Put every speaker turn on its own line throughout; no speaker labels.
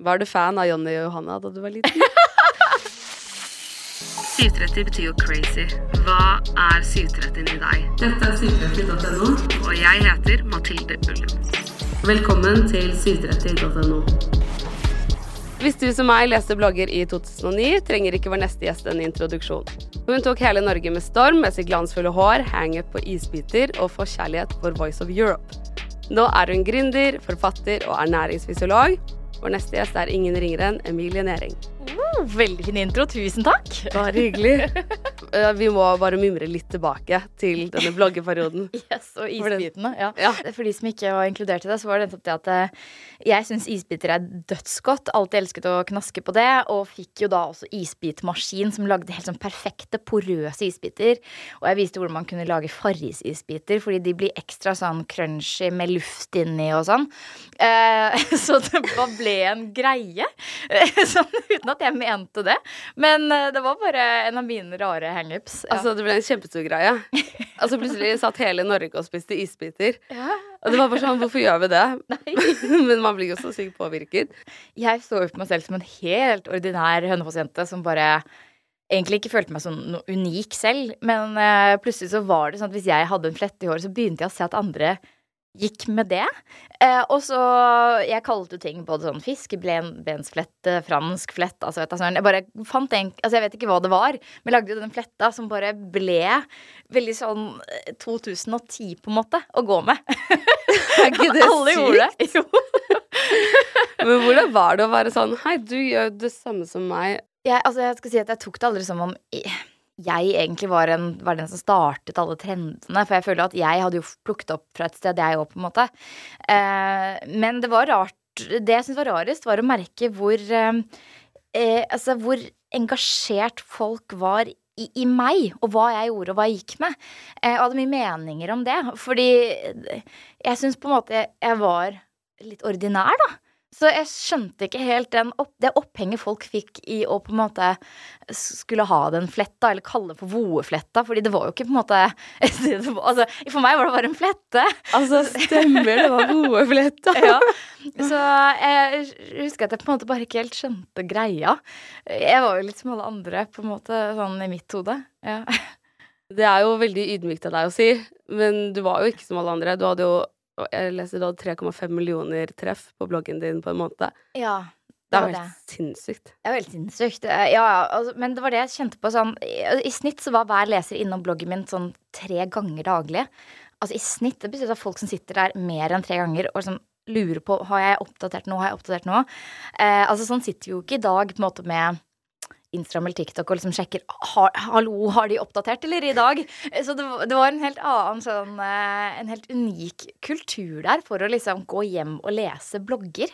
Var du fan av Jonny og Johanna da du var liten?
730 betyr jo crazy. Hva er 730 i deg? Dette er 730.no, og jeg heter Mathilde Ullum. Velkommen til 730.no.
Hvis du som meg leste blogger i 2009, trenger ikke vår neste gjest en introduksjon. Hun tok hele Norge med storm med sitt glansfulle hår, hangup på isbiter og forkjærlighet for Voice of Europe. Nå er hun gründer, forfatter og ernæringsfysiolog. Vår neste gjest er ingen ringere enn Emilie Næring.
Oh, veldig fin intro, tusen takk.
Bare hyggelig. Eh, Vi må bare mimre litt tilbake til denne bloggeperioden.
Yes, og isbitene. Ja.
Ja.
For de som ikke var inkludert i det, så var det nettopp det at eh, jeg syns isbiter er dødsgodt. Alltid elsket å knaske på det, og fikk jo da også isbitmaskin som lagde helt sånn perfekte, porøse isbiter. Og jeg viste hvordan man kunne lage Farris-isbiter, fordi de blir ekstra sånn crunchy med luft inni og sånn. Eh, så det bare ble en greie. sånn uten at jeg mente det. Men eh, det var bare en av mine rare hangups. Ja.
Altså, det ble en kjempestor greie. Altså, plutselig satt hele Norge og spiste isbiter.
ja.
Og det var bare sånn, hvorfor gjør vi det?
Nei.
Men man blir jo så sykt påvirket.
Jeg så jo på meg selv som en helt ordinær Hønefoss-jente som bare egentlig ikke følte meg som noe unik selv. Men uh, plutselig så var det sånn at hvis jeg hadde en flette i håret, så begynte jeg å se at andre gikk med det. Eh, og så Jeg kalte jo ting både sånn fiskebensflette, fransk flett altså, vet du, sånn. Jeg bare fant en Altså, jeg vet ikke hva det var, men lagde jo den fletta som bare ble veldig sånn eh, 2010, på en måte, å gå med.
Er ikke det
Alle gjorde det. Jo.
Men hvordan var det å være sånn Hei, du gjør det samme som meg.
jeg, altså jeg skal si at jeg tok det aldri som om jeg egentlig var, en, var den som startet alle trendene. For jeg føler at jeg hadde jo plukket opp fra et sted, jeg òg, på en måte. Eh, men det var rart Det jeg syntes var rarest, var å merke hvor eh, eh, Altså hvor engasjert folk var i, i meg, og hva jeg gjorde, og hva jeg gikk med. Eh, og hadde mye meninger om det. Fordi jeg syns på en måte jeg, var litt ordinær, da. Så jeg skjønte ikke helt den opp, det opphenget folk fikk i å på en måte skulle ha den fletta, eller kalle det for voefletta, fordi det var jo ikke på en måte altså, For meg var det bare en flette.
Altså, stemmer det var voefletta.
Ja. Så jeg husker at jeg på en måte bare ikke helt skjønte greia. Jeg var jo litt som alle andre, på en måte, sånn i mitt hode. Ja.
Det er jo veldig ydmykt av deg å si, men du var jo ikke som alle andre. Du hadde jo jeg leste da 3,5 millioner treff på bloggen din på en måned.
ja.
Det er
var
jo helt sinnssykt.
Det er veldig sinnssykt. Eh, Ja, altså, men det var det jeg kjente på sånn i, I snitt så var hver leser innom bloggen min sånn tre ganger daglig. Altså i snitt. Det betyr at folk som sitter der mer enn tre ganger og liksom lurer på har jeg oppdatert noe, har jeg oppdatert noe. Eh, altså sånn sitter vi jo ikke i dag på en måte med Instagram eller TikTok og liksom sjekker har, Hallo, har de oppdatert eller i dag? Så det, det var en helt annen sånn eh, En helt unik kultur der for å liksom gå hjem og lese blogger.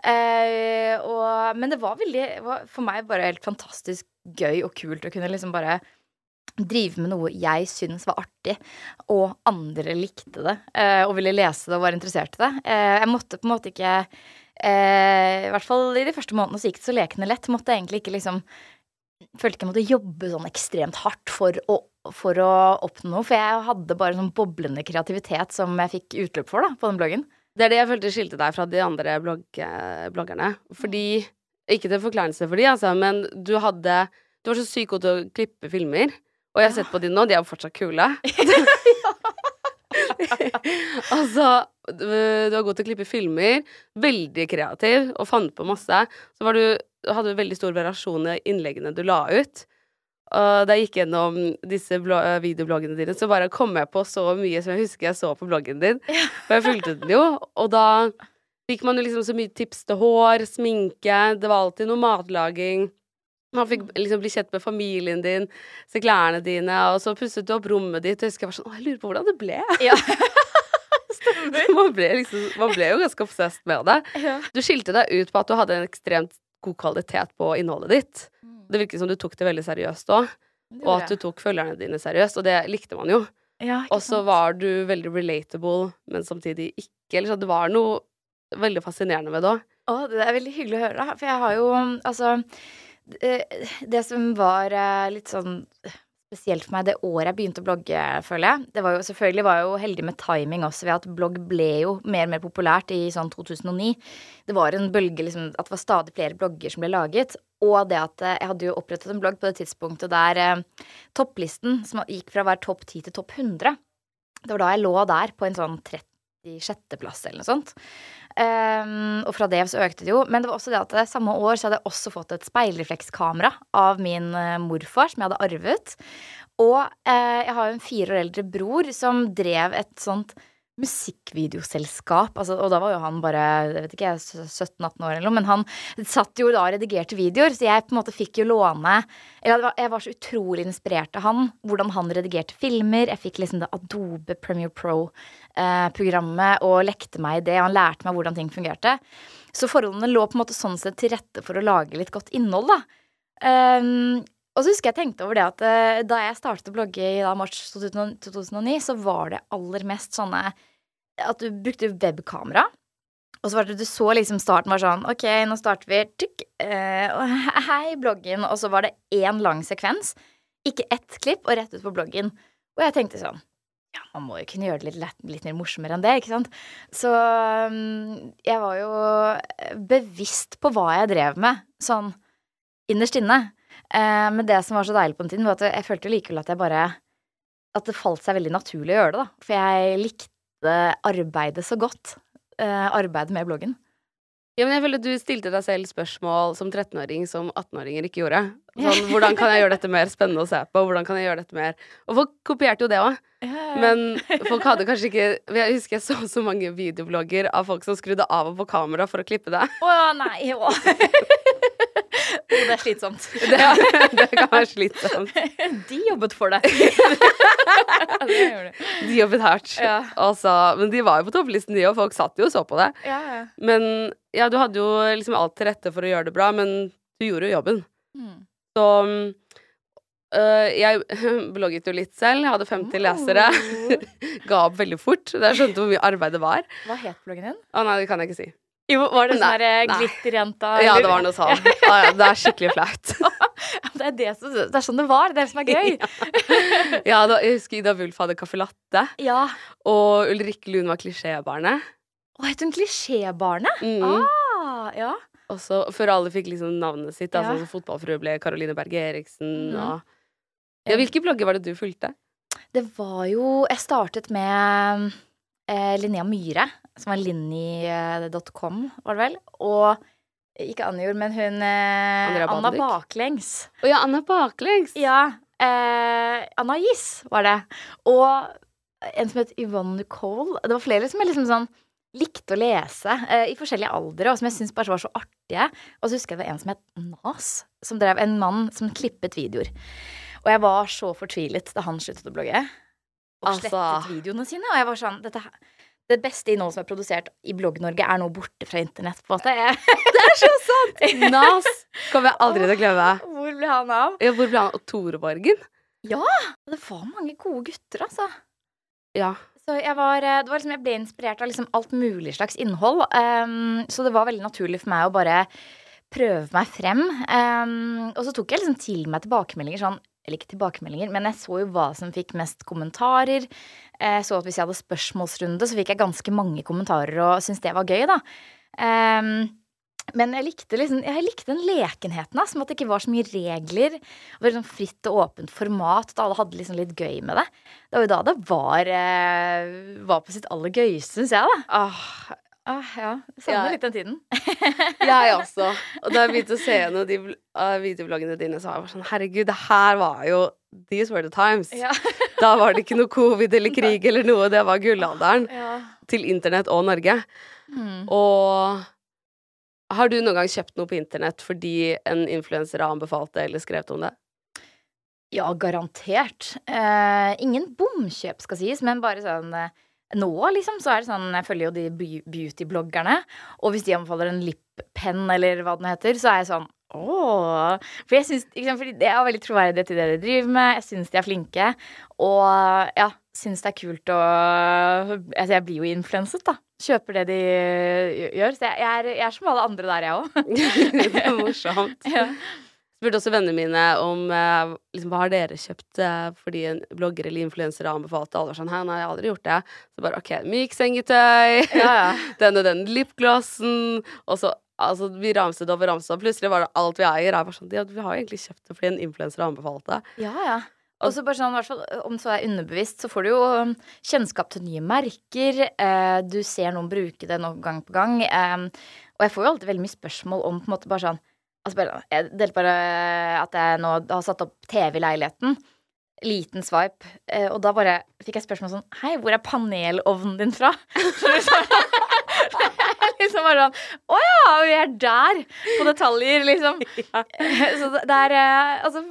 Eh, og, men det var veldig var for meg bare helt fantastisk gøy og kult å kunne liksom bare drive med noe jeg syns var artig, og andre likte det eh, og ville lese det og var interessert i det. Eh, jeg måtte på en måte ikke eh, I hvert fall i de første månedene så gikk det så lekende lett. Måtte jeg egentlig ikke liksom Følte ikke jeg måtte jobbe sånn ekstremt hardt for å, for å oppnå noe. For jeg hadde bare sånn boblende kreativitet som jeg fikk utløp for da, på den bloggen.
Det er det jeg følte skilte deg fra de andre blogg, bloggerne. Fordi Ikke til forklarelse for de, altså, men du hadde Du var så sykt god til å klippe filmer. Og jeg har sett på de nå, de er jo fortsatt kule. altså, du, du var god til å klippe filmer, veldig kreativ og fant på masse. Så var du, hadde du veldig stor variasjon i innleggene du la ut. Og da jeg gikk gjennom disse videobloggene dine, så bare kom jeg på så mye som jeg husker jeg så på bloggen din. For jeg fulgte den jo, og da fikk man jo liksom så mye tips til hår, sminke, det var alltid noe matlaging. Man fikk liksom bli kjent med familien din, se klærne dine, og så pusset du opp rommet ditt. Og jeg husker jeg var sånn Å, jeg lurer på hvordan det ble.
Ja.
man, ble liksom, man ble jo ganske obsessed med det.
Ja.
Du skilte deg ut på at du hadde en ekstremt god kvalitet på innholdet ditt. Det virket som du tok det veldig seriøst òg, og at du tok følgerne dine seriøst, og det likte man jo.
ja,
Og så var du veldig relatable, men samtidig ikke. Eller så det var noe veldig fascinerende ved det òg.
Å, det er veldig hyggelig å høre. For jeg har jo altså Det, det som var eh, litt sånn spesielt for meg det året jeg begynte å blogge, føler jeg Det var jo selvfølgelig var jeg jo heldig med timing også, ved at blogg ble jo mer og mer populært i sånn 2009. Det var en bølge liksom At det var stadig flere blogger som ble laget. Og det at eh, jeg hadde jo opprettet en blogg på det tidspunktet der eh, topplisten som gikk fra å være topp 10 til topp 100 Det var da jeg lå der på en sånn 36.-plass eller noe sånt. Ehm, og fra det så økte det jo. Men det var også det at det, samme år så hadde jeg også fått et speilreflekskamera av min eh, morfar, som jeg hadde arvet. Og uh, jeg har jo en fire år eldre bror som drev et sånt musikkvideoselskap. Altså, og da var jo han bare jeg vet ikke, 17-18 år eller noe. Men han satt jo da og redigerte videoer, så jeg på en måte fikk jo låne eller Jeg var så utrolig inspirert av han. Hvordan han redigerte filmer. Jeg fikk liksom det Adobe Premiere Pro-programmet og lekte meg i det. Han lærte meg hvordan ting fungerte. Så forholdene lå på en måte sånn sett til rette for å lage litt godt innhold, da. Um, og så husker jeg tenkte over det at uh, da jeg startet å blogge i da, mars 2009, så var det aller mest sånne At du brukte webkamera. Og så var det du så liksom starten var sånn Ok, nå starter vi. Tykk, eh, hei, bloggen. Og så var det én lang sekvens. Ikke ett klipp, og rett ut på bloggen. Og jeg tenkte sånn ja, man må jo kunne gjøre det litt, litt mer morsommere enn det, ikke sant. Så um, jeg var jo bevisst på hva jeg drev med, sånn innerst inne. Eh, men det som var så deilig på den tiden, var at jeg følte jo likevel at jeg bare At det falt seg veldig naturlig å gjøre det, da. For jeg likte arbeidet så godt. Eh, arbeidet med bloggen.
Ja, men jeg føler at du stilte deg selv spørsmål som 13-åring som 18-åringer ikke gjorde. Sånn, hvordan kan jeg gjøre dette mer spennende å se på? Hvordan kan jeg gjøre dette mer Og folk kopierte jo det òg. Men folk hadde kanskje ikke Jeg husker jeg så så mange videoblogger av folk som skrudde av og på kamera for å klippe det.
Å nei, å. Å, det er slitsomt.
Det, det kan være slitsomt.
De jobbet for det. det de.
De jobbet hardt.
Ja.
Altså, men de var jo på topplisten, de òg. Folk satt jo og så på det.
Ja, ja.
Men ja, du hadde jo liksom alt til rette for å gjøre det bra, men du gjorde jo jobben.
Mm.
Så øh, jeg blogget jo litt selv. Jeg hadde 50 lesere. Ga opp veldig fort da jeg skjønte hvor mye arbeid det var.
Hva het bloggen din?
Å nei, det kan jeg ikke si.
Jo, var det sånn
nei.
glitterjenta?
Ja, det var noe sånn. Ja, ja, det er skikkelig flaut.
Det er, det, som, det er sånn det var. Det er det som er gøy.
Ja, da, jeg husker Ida Wulf hadde caffè latte,
Ja.
og Ulrikke Lund var klisjébarnet.
Å, het hun Klisjébarnet?
Mm.
Ah, ja.
Og så før alle fikk liksom navnet sitt, da,
Ja.
sånn fotballfrue ble Caroline Berge Eriksen
Mm.
og Ja, hvilke blogger var det du fulgte?
Det var jo Jeg startet med eh, Linnea Myhre, som var linni.com, var det vel. Og ikke Anjor, men hun eh, Anna Baklengs.
Å ja, Anna Baklengs!
Ja. Eh, Anna Gis var det. Og en som het Yvonne Nicole. Det var flere som er liksom sånn likte å lese eh, i forskjellige aldre, og som jeg syntes bare var så artige. Og så husker jeg det var en som het Nas, som drev en mann som klippet videoer. Og jeg var så fortvilet da han sluttet å blogge. Og
Altså.
slettet videoene sine. Og jeg var sånn dette, Det beste innholdet som er produsert i Blogg-Norge, er nå borte fra internett. på en måte. Jeg, det er så sant!
Nas kommer jeg aldri til å glemme.
Hvor ble han av?
Ja, hvor ble han? Og Tore Borgen?
Ja! Det var mange gode gutter, altså.
Ja.
Så jeg var, eh, var liksom, jeg ble inspirert av liksom alt mulig slags innhold. Um, så det var veldig naturlig for meg å bare prøve meg frem. Um, og så tok jeg liksom til meg tilbakemeldinger sånn Eller ikke tilbakemeldinger, men jeg så jo hva som fikk mest kommentarer. Jeg så at hvis jeg hadde spørsmålsrunde, så fikk jeg ganske mange kommentarer og syntes det var gøy, da. Ehm, men jeg likte, liksom, jeg likte den lekenheten, som at det ikke var så mye regler. Det var liksom fritt og åpent format, at alle hadde liksom litt gøy med det. Det var jo da det var, eh, var på sitt aller gøyeste, syns jeg, da.
Åh,
Ah, ja. Jeg savner
Ja.
litt den tiden.
jeg også. Og da jeg begynte å se gjennom de uh, videobloggene dine, så var jeg bare sånn Herregud, det her var jo These were the times.
Ja.
Da var det ikke noe covid eller krig eller noe. Det var gullalderen
ja.
til internett og Norge.
Mm.
Og har du noen gang kjøpt noe på internett fordi en influenser har anbefalt det eller skrevet om det?
Ja, garantert. Eh, ingen bomkjøp skal sies, men bare sånn eh, Nå, liksom, så er det sånn Jeg følger jo de beauty-bloggerne, og hvis de anbefaler en lippenn eller hva den heter, så er jeg sånn Åh. For jeg syns ikke sant, fordi det er veldig troverdighet i det de driver med. Jeg syns de er flinke. Og ja, syns det er kult å Altså, jeg blir jo influenset, da. Kjøper det de gjør. Så jeg, jeg, er, jeg er som alle andre der, jeg òg.
det er morsomt.
ja.
spurte også vennene mine om eh, liksom, hva har dere kjøpt eh, fordi en blogger eller influenser har anbefalt det. Alle var sånn nei, jeg har aldri gjort det. Så bare OK, myk sengetøy,
Ja, ja.
den og den lipglossen, og så Altså, vi ramset opp og ramset opp. Plutselig var det alt vi eier. Jeg var sånn, ja, vi har egentlig kjøpt det fordi en influenser har anbefalt det.
Ja, ja. Og så bare sånn, hvert fall, Om så er underbevisst, så får du jo um, kjennskap til nye merker. Eh, du ser noen bruke det noen gang på gang. Eh, og jeg får jo alltid veldig mye spørsmål om på en måte bare sånn altså bare, Jeg delte bare at jeg nå har satt opp TV i leiligheten. Liten swipe. Eh, og da bare fikk jeg spørsmål sånn Hei, hvor er panelovnen din fra? bare sånn Å ja, vi er der! På detaljer, liksom. Så det er eh, Altså,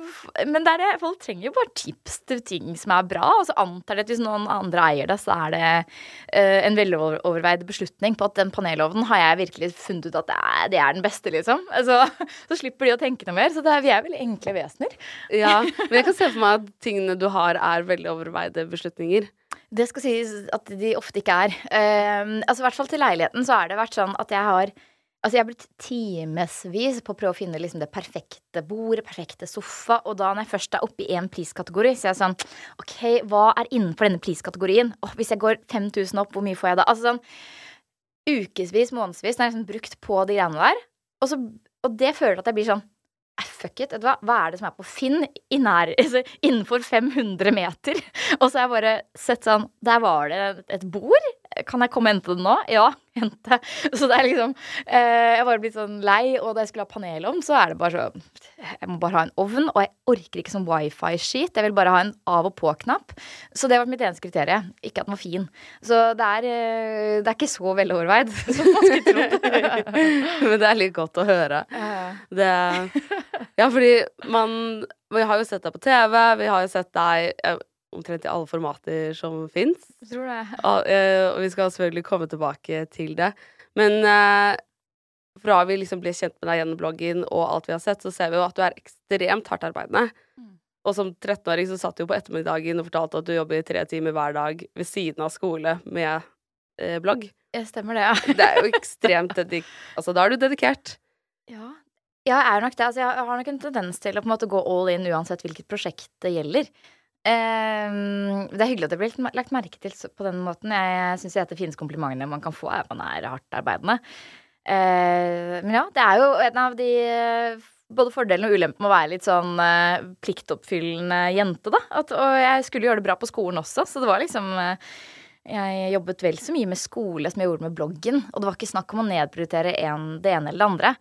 men det er det Folk trenger jo bare tips til ting som er bra, og så antar de at hvis noen andre eier det, så er det uh, en veloverveid beslutning på at den panelovnen har jeg virkelig funnet ut at det er, det er den beste, liksom. Altså, så slipper de å tenke noe mer. Så det er, vi er veldig enkle vesener.
Ja, Men jeg kan se for meg at tingene du har, er veldig overveide beslutninger.
Det skal sies at de ofte ikke er. Uh, altså I hvert fall til leiligheten så har det vært sånn at jeg har Altså Jeg har blitt timevis på å prøve å finne liksom det perfekte bordet, perfekte sofa. Og da når jeg først er oppe i én priskategori, så er jeg sånn OK, hva er innenfor denne priskategorien? Oh, hvis jeg går 5000 opp, hvor mye får jeg da? Altså sånn ukevis, månedsvis, når jeg liksom brukt på de greiene der. Og, så, og det føler at jeg blir sånn "Eh, Fuck it, hva? hva er det som er på Finn i nær, altså, innenfor 500 meter? Og så har jeg bare sett sånn Der var det et bord. Kan jeg komme og hente det nå? Ja, hente. Så det er liksom eh, Jeg bare blitt sånn lei, og da jeg skulle ha panel om, så er det bare så Jeg må bare ha en ovn, og jeg orker ikke sånn wifi-skit. Jeg vil bare ha en av og på-knapp. Så det var mitt eneste kriterium. Ikke at den var fin. Så det er, eh, det er ikke så veloverveid som man skulle trodd.
Men det er litt godt å høre. Det Ja, fordi man Vi har jo sett deg på TV, vi har jo sett deg eh, omtrent i alle formater som fins. Og, eh, og vi skal selvfølgelig komme tilbake til det. Men eh, fra vi liksom ble kjent med deg gjennom bloggen og alt vi har sett, så ser vi jo at du er ekstremt hardt arbeidende.
Mm.
Og som 13-åring så satt du jo på ettermiddagen og fortalte at du jobber tre timer hver dag ved siden av skole med eh, blogg.
Jeg Stemmer det, ja.
Det er jo ekstremt dedik... Altså, da er du dedikert.
Ja. Ja, jeg er nok det. Altså, jeg har nok en tendens til å på en måte gå all in uansett hvilket prosjekt det gjelder. Ehm, det er hyggelig at det blir lagt merke til på den måten. Jeg syns de fineste komplimentene man kan få, er man er hardt arbeidende. Eh, men ja, det er jo en av de både fordelen og ulempen med å være litt sånn uh, pliktoppfyllende jente, da. At, og jeg skulle gjøre det bra på skolen også, så det var liksom uh, jeg jobbet vel så mye med skole som jeg gjorde med bloggen. Og det var ikke snakk om å nedprioritere en, det ene eller det andre.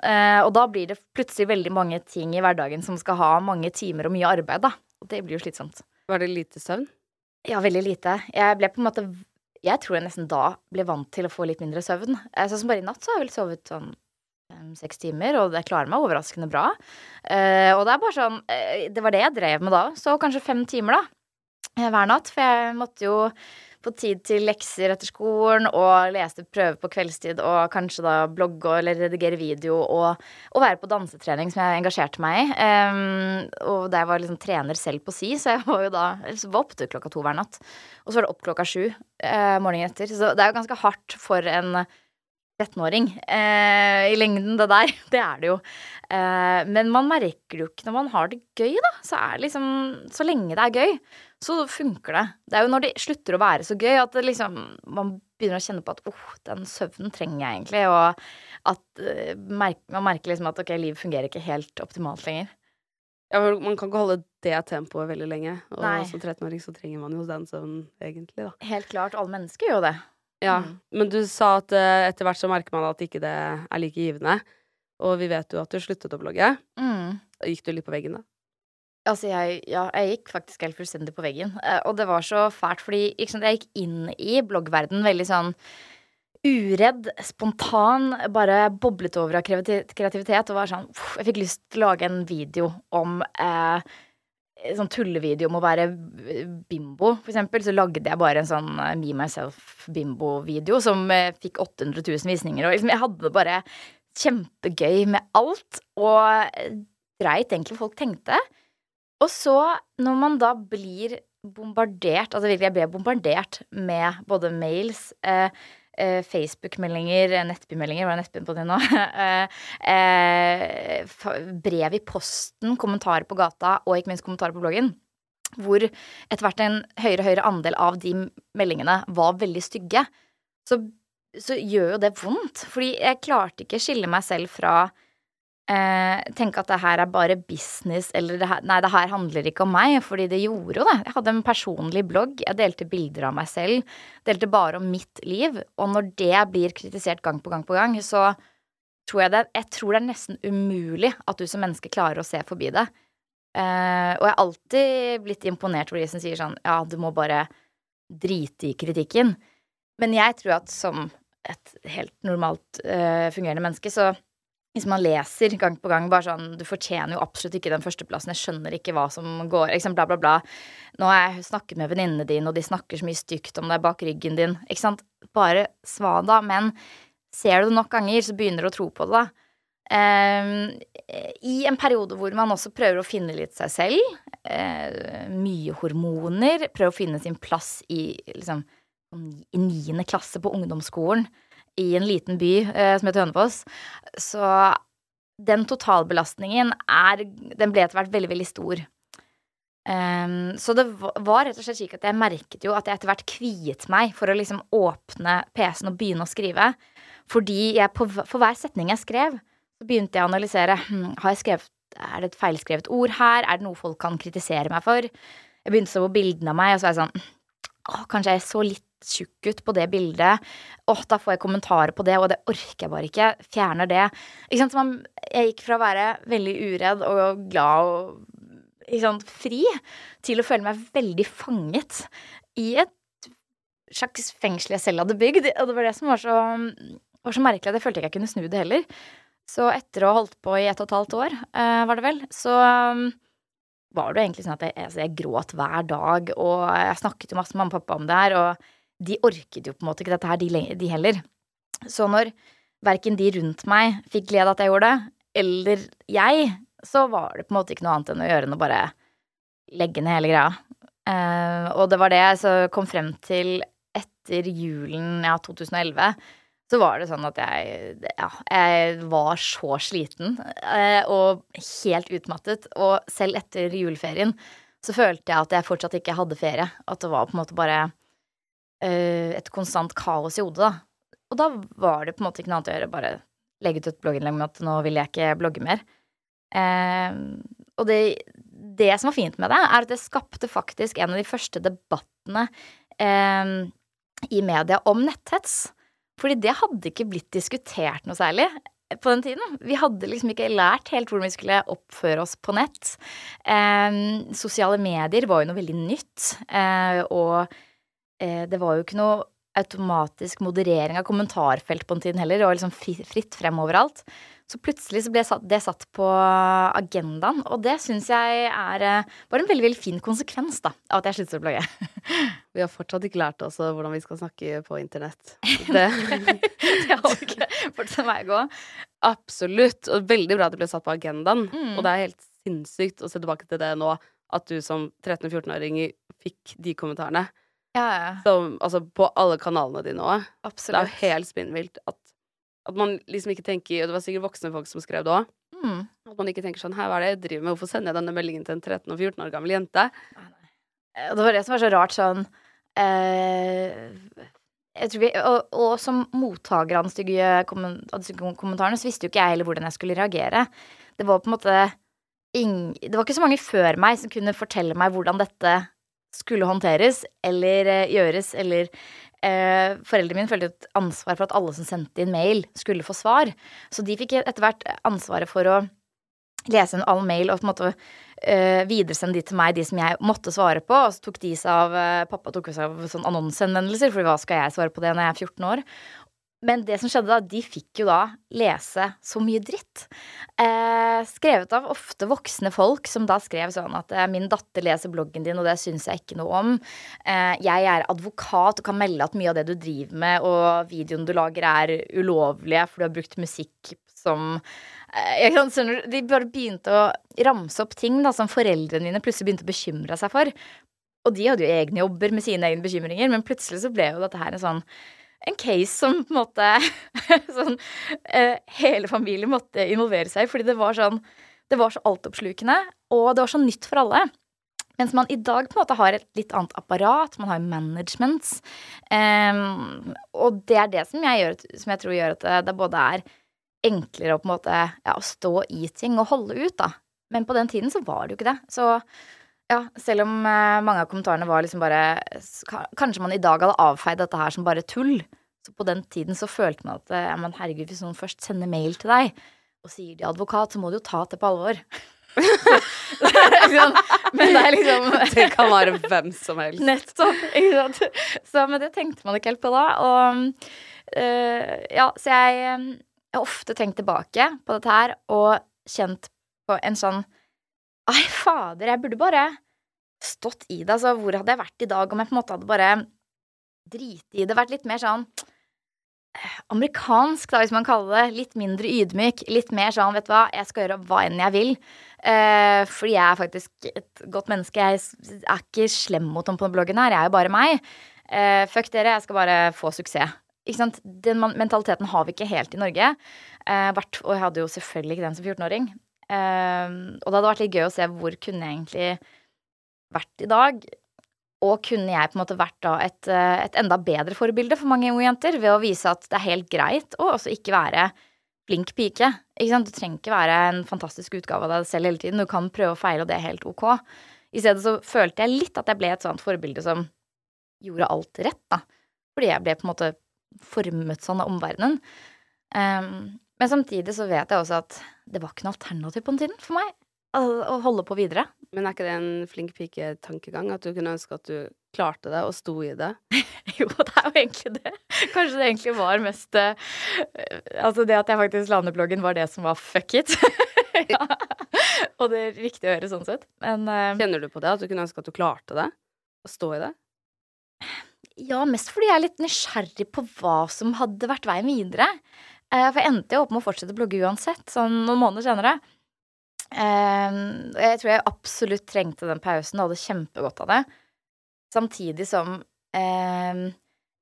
Uh, og da blir det plutselig veldig mange ting i hverdagen som skal ha mange timer og mye arbeid, da. Og det blir jo slitsomt.
Var det lite søvn?
Ja, veldig lite. Jeg ble på en måte Jeg tror jeg nesten da ble vant til å få litt mindre søvn. Eh, Sånn som bare i natt så har jeg vel sovet sånn fem-seks timer, og jeg klarer meg overraskende bra. Eh, og det er bare sånn eh, Det var det jeg drev med da. Så kanskje fem timer, da. Hver natt. For jeg måtte jo på tid til lekser etter skolen og leste prøve på kveldstid og kanskje da blogge eller redigere video og, og være på dansetrening, som jeg engasjerte meg i. Um, og da jeg var liksom trener selv på si, så jeg var jo da var oppe til klokka to hver natt. Og så var det opp klokka sju uh, morgenen etter. Så det er jo ganske hardt for en 13-åring eh, i lengden, det der. Det er det jo. Eh, men man merker det jo ikke når man har det gøy, da. Så liksom Så lenge det er gøy, så funker det. Det er jo når det slutter å være så gøy at liksom Man begynner å kjenne på at åh, oh, den søvnen trenger jeg egentlig, og at merk, man merker liksom at ok, livet fungerer ikke helt optimalt lenger.
Ja, for Man kan ikke holde det tempoet veldig lenge. Og Nei. som 13-åring så trenger man jo den søvnen, egentlig, da.
Helt klart. Alle mennesker gjør jo det.
Ja, mm. men du sa at uh, etter hvert så merker man at ikke det er like givende. Og vi vet jo at du sluttet å blogge. Mm. Gikk du litt på veggen da?
Altså, jeg, ja, jeg gikk faktisk helt fullstendig på veggen. Uh, og det var så fælt, fordi liksom, jeg gikk inn i bloggverden veldig sånn uredd, spontan, bare boblet over av kreativitet og var sånn Jeg fikk lyst til å lage en video om eh, sånn tullevideo om å være bimbo, for eksempel, så lagde jeg bare en sånn eh, Me Myself bimbo-video som eh, fikk 800 000 visninger. Og liksom, jeg hadde det bare kjempegøy med alt, og dreit egentlig hva folk tenkte. Og så, når man da blir bombardert, altså virkelig, jeg ble bombardert med både mails eh, eh, Facebook-meldinger, nettbymeldinger, var det nettbyen på det nå? Eh, eh, brev i posten, kommentarer på gata og ikke minst kommentarer på bloggen. Hvor etter hvert en høyere og høyere andel av de meldingene var veldig stygge. Så, så gjør jo det vondt. Fordi jeg klarte ikke å skille meg selv fra eh, tenke at det her er bare business, eller det her, nei, det her handler ikke om meg, fordi det gjorde jo det. Jeg hadde en personlig blogg, jeg delte bilder av meg selv, delte bare om mitt liv, og når det blir kritisert gang på gang på gang, så tror jeg det Jeg tror det er nesten umulig at du som menneske klarer å se forbi det. Eh, og jeg har alltid blitt imponert over de som sier sånn, ja, du må bare drite i kritikken. Men jeg tror at som et helt normalt uh, fungerende menneske, så hvis man leser gang på gang bare sånn Du fortjener jo absolutt ikke den førsteplassen. Jeg skjønner ikke hva som går liksom Bla, bla, bla. Nå har jeg snakket med venninnene dine, og de snakker så mye stygt om deg bak ryggen din. Ikke sant? Bare svada. Men ser du det nok ganger, så begynner du å tro på det, da. Um, I en periode hvor man også prøver å finne litt seg selv. Uh, mye hormoner. Prøver å finne sin plass i liksom i niende klasse på ungdomsskolen i en liten by eh, som heter Hønefoss. Så den totalbelastningen er Den ble etter hvert veldig, veldig stor. Um, så det var rett og slett slik at jeg merket jo at jeg etter hvert kviet meg for å liksom åpne PC-en og begynne å skrive. Fordi jeg på, for hver setning jeg skrev, så begynte jeg å analysere. Hm, har jeg skrevet, er det et feilskrevet ord her? Er det noe folk kan kritisere meg for? Jeg begynte så på bildene av meg, og så var jeg sånn Å, kanskje jeg så litt tjukk ut på det bildet. Åh, da får jeg kommentarer på det, og det orker jeg bare ikke. Fjerner det. Ikke sant? Så man, jeg gikk fra å være veldig uredd og glad og sant, fri, til å føle meg veldig fanget i et slags fengsel jeg selv hadde bygd. Og det var det som var så, var så merkelig at jeg følte ikke jeg kunne snu det heller. Så etter å ha holdt på i ett og et halvt år, uh, var det vel, så um, var det egentlig sånn at jeg, altså jeg, gråt hver dag, og jeg snakket jo masse med mamma og pappa om det her, og de orket jo på en måte ikke dette her, de, de heller. Så når verken de rundt meg fikk glede av at jeg gjorde det, eller jeg, så var det på en måte ikke noe annet enn å gjøre enn å bare legge ned hele greia. Uh, og det var det jeg kom frem til etter julen ja, 2011. Så var det sånn at jeg, ja, jeg var så sliten uh, og helt utmattet. Og selv etter juleferien så følte jeg at jeg fortsatt ikke hadde ferie. At det var på en måte bare et konstant kaos i hodet, da. Og da var det på en måte ikke noe annet å gjøre, bare legge ut et blogginnlegg med at nå vil jeg ikke blogge mer. Uh, og det, det, som var fint med det, er at det skapte faktisk en av de første debattene uh, i media om netthets. Fordi det hadde ikke blitt diskutert noe særlig på den tiden. Vi hadde liksom ikke lært helt hvordan vi skulle oppføre oss på nett. Eh, sosiale medier var jo noe veldig nytt, eh, og eh, det var jo ikke noe automatisk moderering av kommentarfelt på den tiden heller. Det var liksom fritt frem overalt. Så plutselig så ble det satt på agendaen, og det syns jeg er eh, bare en veldig veldig fin konsekvens da, av at jeg sluttet å blogge.
Vi har fortsatt ikke lært oss hvordan vi skal snakke på internett. Det,
det har ikke fortsatt vei å gå.
absolutt. Og veldig bra at det ble satt på agendaen.
Mm.
Og det er helt sinnssykt å se tilbake til det nå, at du som 13-14-åring fikk de kommentarene.
Ja,
Som, altså på alle kanalene dine òg. Det er jo helt spinnvilt at, at man liksom ikke tenker Og det var sikkert voksne folk som skrev det òg.
Mm.
At man ikke tenker sånn Hei, hva er det jeg driver med? Hvorfor sender jeg denne meldingen til en 13 og 14 år gammel jente?
Og det var det som var så rart sånn eh, jeg tror vi, og, og som mottaker av de stygge kommentarene, så visste jo ikke jeg heller hvordan jeg skulle reagere. Det var på en måte ing, Det var ikke så mange før meg som kunne fortelle meg hvordan dette skulle håndteres eller eh, gjøres, eller eh, Foreldrene mine følte et ansvar for at alle som sendte inn mail, skulle få svar. Så de fikk etter hvert ansvaret for å lese inn all mail og på en måte eh, videresende de til meg, de som jeg måtte svare på. Og så tok de seg av eh, Pappa tok seg av sånn annonsehenvendelser, for hva skal jeg svare på det når jeg er 14 år? Men det som skjedde da, de fikk jo da lese så mye dritt. Eh, skrevet av ofte voksne folk, som da skrev sånn at eh, 'min datter leser bloggen din, og det syns jeg ikke noe om'. Eh, 'Jeg er advokat og kan melde at mye av det du driver med, og videoen du lager, er ulovlige, for du har brukt musikk som eh, De bare begynte å ramse opp ting da, som foreldrene mine plutselig begynte å bekymre seg for. Og de hadde jo egne jobber med sine egne bekymringer, men plutselig så ble jo dette her en sånn en case som på en måte sånn, eh, hele familien måtte involvere seg i, fordi det var sånn Det var så altoppslukende, og det var så nytt for alle. Mens man i dag på en måte har et litt annet apparat, man har managements. Em, og det er det som jeg, gjør, som jeg tror gjør at det, både er enklere å på en måte ja, stå i ting og holde ut, da. Men på den tiden så var det jo ikke det. Så ja, selv om eh, mange av kommentarene var liksom bare Kanskje man i dag hadde avfeid dette her som bare tull. Så på den tiden så følte man at eh, ja, men herregud, hvis noen først sender mail til deg og sier de er advokat, så må du jo ta det på alvor. Liksom, men det er liksom
Det kan være hvem som helst.
Nettopp. Ikke sant? Så, men det tenkte man ikke helt på da. Og øh, ja, så jeg, jeg har ofte tenkt tilbake på dette her og kjent på en sånn Ai, fader, jeg burde bare stått i det. Altså, hvor hadde jeg vært i dag om jeg på en måte hadde bare driti i det? Vært litt mer sånn eh, amerikansk, da, hvis man kaller det. Litt mindre ydmyk. Litt mer sånn, vet du hva, jeg skal gjøre hva enn jeg vil. Eh, fordi jeg er faktisk et godt menneske. Jeg er ikke slem mot dem på bloggen her. Jeg er jo bare meg. Eh, fuck dere, jeg skal bare få suksess. Ikke sant? Den mentaliteten har vi ikke helt i Norge. Eh, og jeg hadde jo selvfølgelig ikke den som 14-åring. Eh, og det hadde vært litt gøy å se hvor kunne jeg egentlig vært i dag. Og kunne jeg på en måte vært da et, eh, et enda bedre forbilde for mange unge jenter ved å vise at det er helt greit å også ikke være flink pike. Ikke sant? Du trenger ikke være en fantastisk utgave av deg selv hele tiden. Du kan prøve og feile, og det er helt ok. I stedet så følte jeg litt at jeg ble et sånt forbilde som gjorde alt rett, da. Fordi jeg ble på en måte formet sånn av omverdenen. Um, men samtidig så vet jeg også at det var ikke noe alternativ på den tiden for meg å, holde på videre.
Men er ikke det en flink pike-tankegang? At du kunne ønske at du klarte det og sto i det?
Jo, det er jo egentlig det. Kanskje det egentlig var mest eh, Altså det at jeg faktisk la ned bloggen, var det som var fuck it. ja. Og det er riktig å gjøre sånn sett. Men uh,
Kjenner du på det? At du kunne ønske at du klarte det? Å stå i det?
ja, mest fordi jeg er litt nysgjerrig på hva som hadde vært veien videre. Eh, for jeg endte jo opp med å fortsette å blogge uansett, sånn noen måneder senere. Eh, jeg tror jeg absolutt trengte den pausen og hadde kjempegodt av det. Samtidig som eh,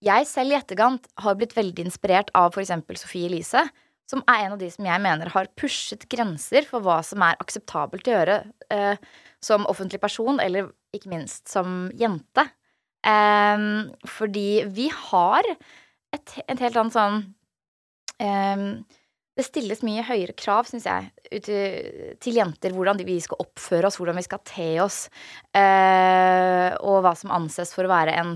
jeg selv i etterkant har blitt veldig inspirert av eksempel Sofie Elise, som er en av de som jeg mener har pushet grenser for hva som er akseptabelt å gjøre eh, som offentlig person, eller ikke minst som jente. Eh, fordi vi har et, et helt annet sånn Det stilles mye høyere krav, syns jeg, ut til, jenter. Hvordan vi skal oppføre oss, hvordan vi skal te oss. Eh, og hva som anses for å være en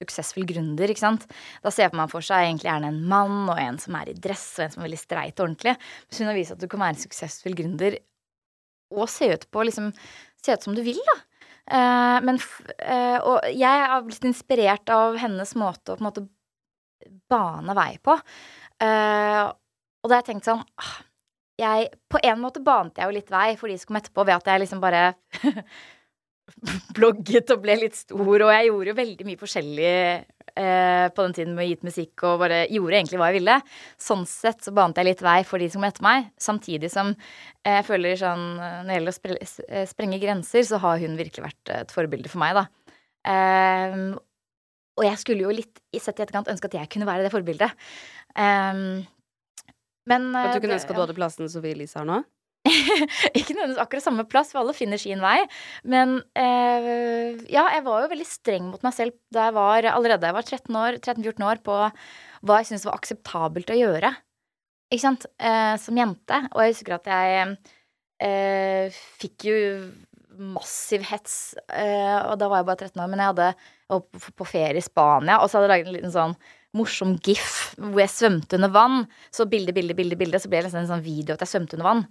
suksessfull gründer, ikke sant. Da ser man for seg egentlig gjerne en mann og en som er i dress, og en som er veldig streit og ordentlig. Men hun har vist at du kan være en suksessfull gründer og se ut på liksom Se ut som du vil, da. Eh, men eh, Og jeg har blitt inspirert av hennes måte å på en måte bane vei på. Eh, og da har jeg tenkt sånn jeg, På en måte banet jeg jo litt vei for de som kom etterpå, ved at jeg liksom bare blogget og ble litt stor, og jeg gjorde jo veldig mye forskjellig eh, på den tiden med å gi ut musikk og bare gjorde egentlig hva jeg ville. Sånn sett så banet jeg litt vei for de som kom etter meg, samtidig som eh, jeg føler sånn Når det gjelder å spre eh, sprenge grenser, så har hun virkelig vært et forbilde for meg, da. Eh, og jeg skulle jo litt sett i etterkant ønske at jeg kunne være det forbildet. Um, men
At du kunne ønske at du hadde plassen Sofie Elise har nå?
ikke nødvendigvis akkurat samme plass, for alle finner sin vei. Men eh, ja, jeg var jo veldig streng mot meg selv da jeg var allerede jeg var 13 år, 13-14 år på hva jeg syntes var akseptabelt å gjøre. Ikke sant? Eh, som jente. Og jeg husker at jeg eh, fikk jo massiv hets, eh, og da var jeg bare 13 år, men jeg hadde var på, på ferie i Spania, og så hadde jeg laget en liten sånn morsom gif hvor jeg svømte under vann. Så bilde, bilde, bilde, bilde, så ble det nesten en sånn video at jeg svømte under vann.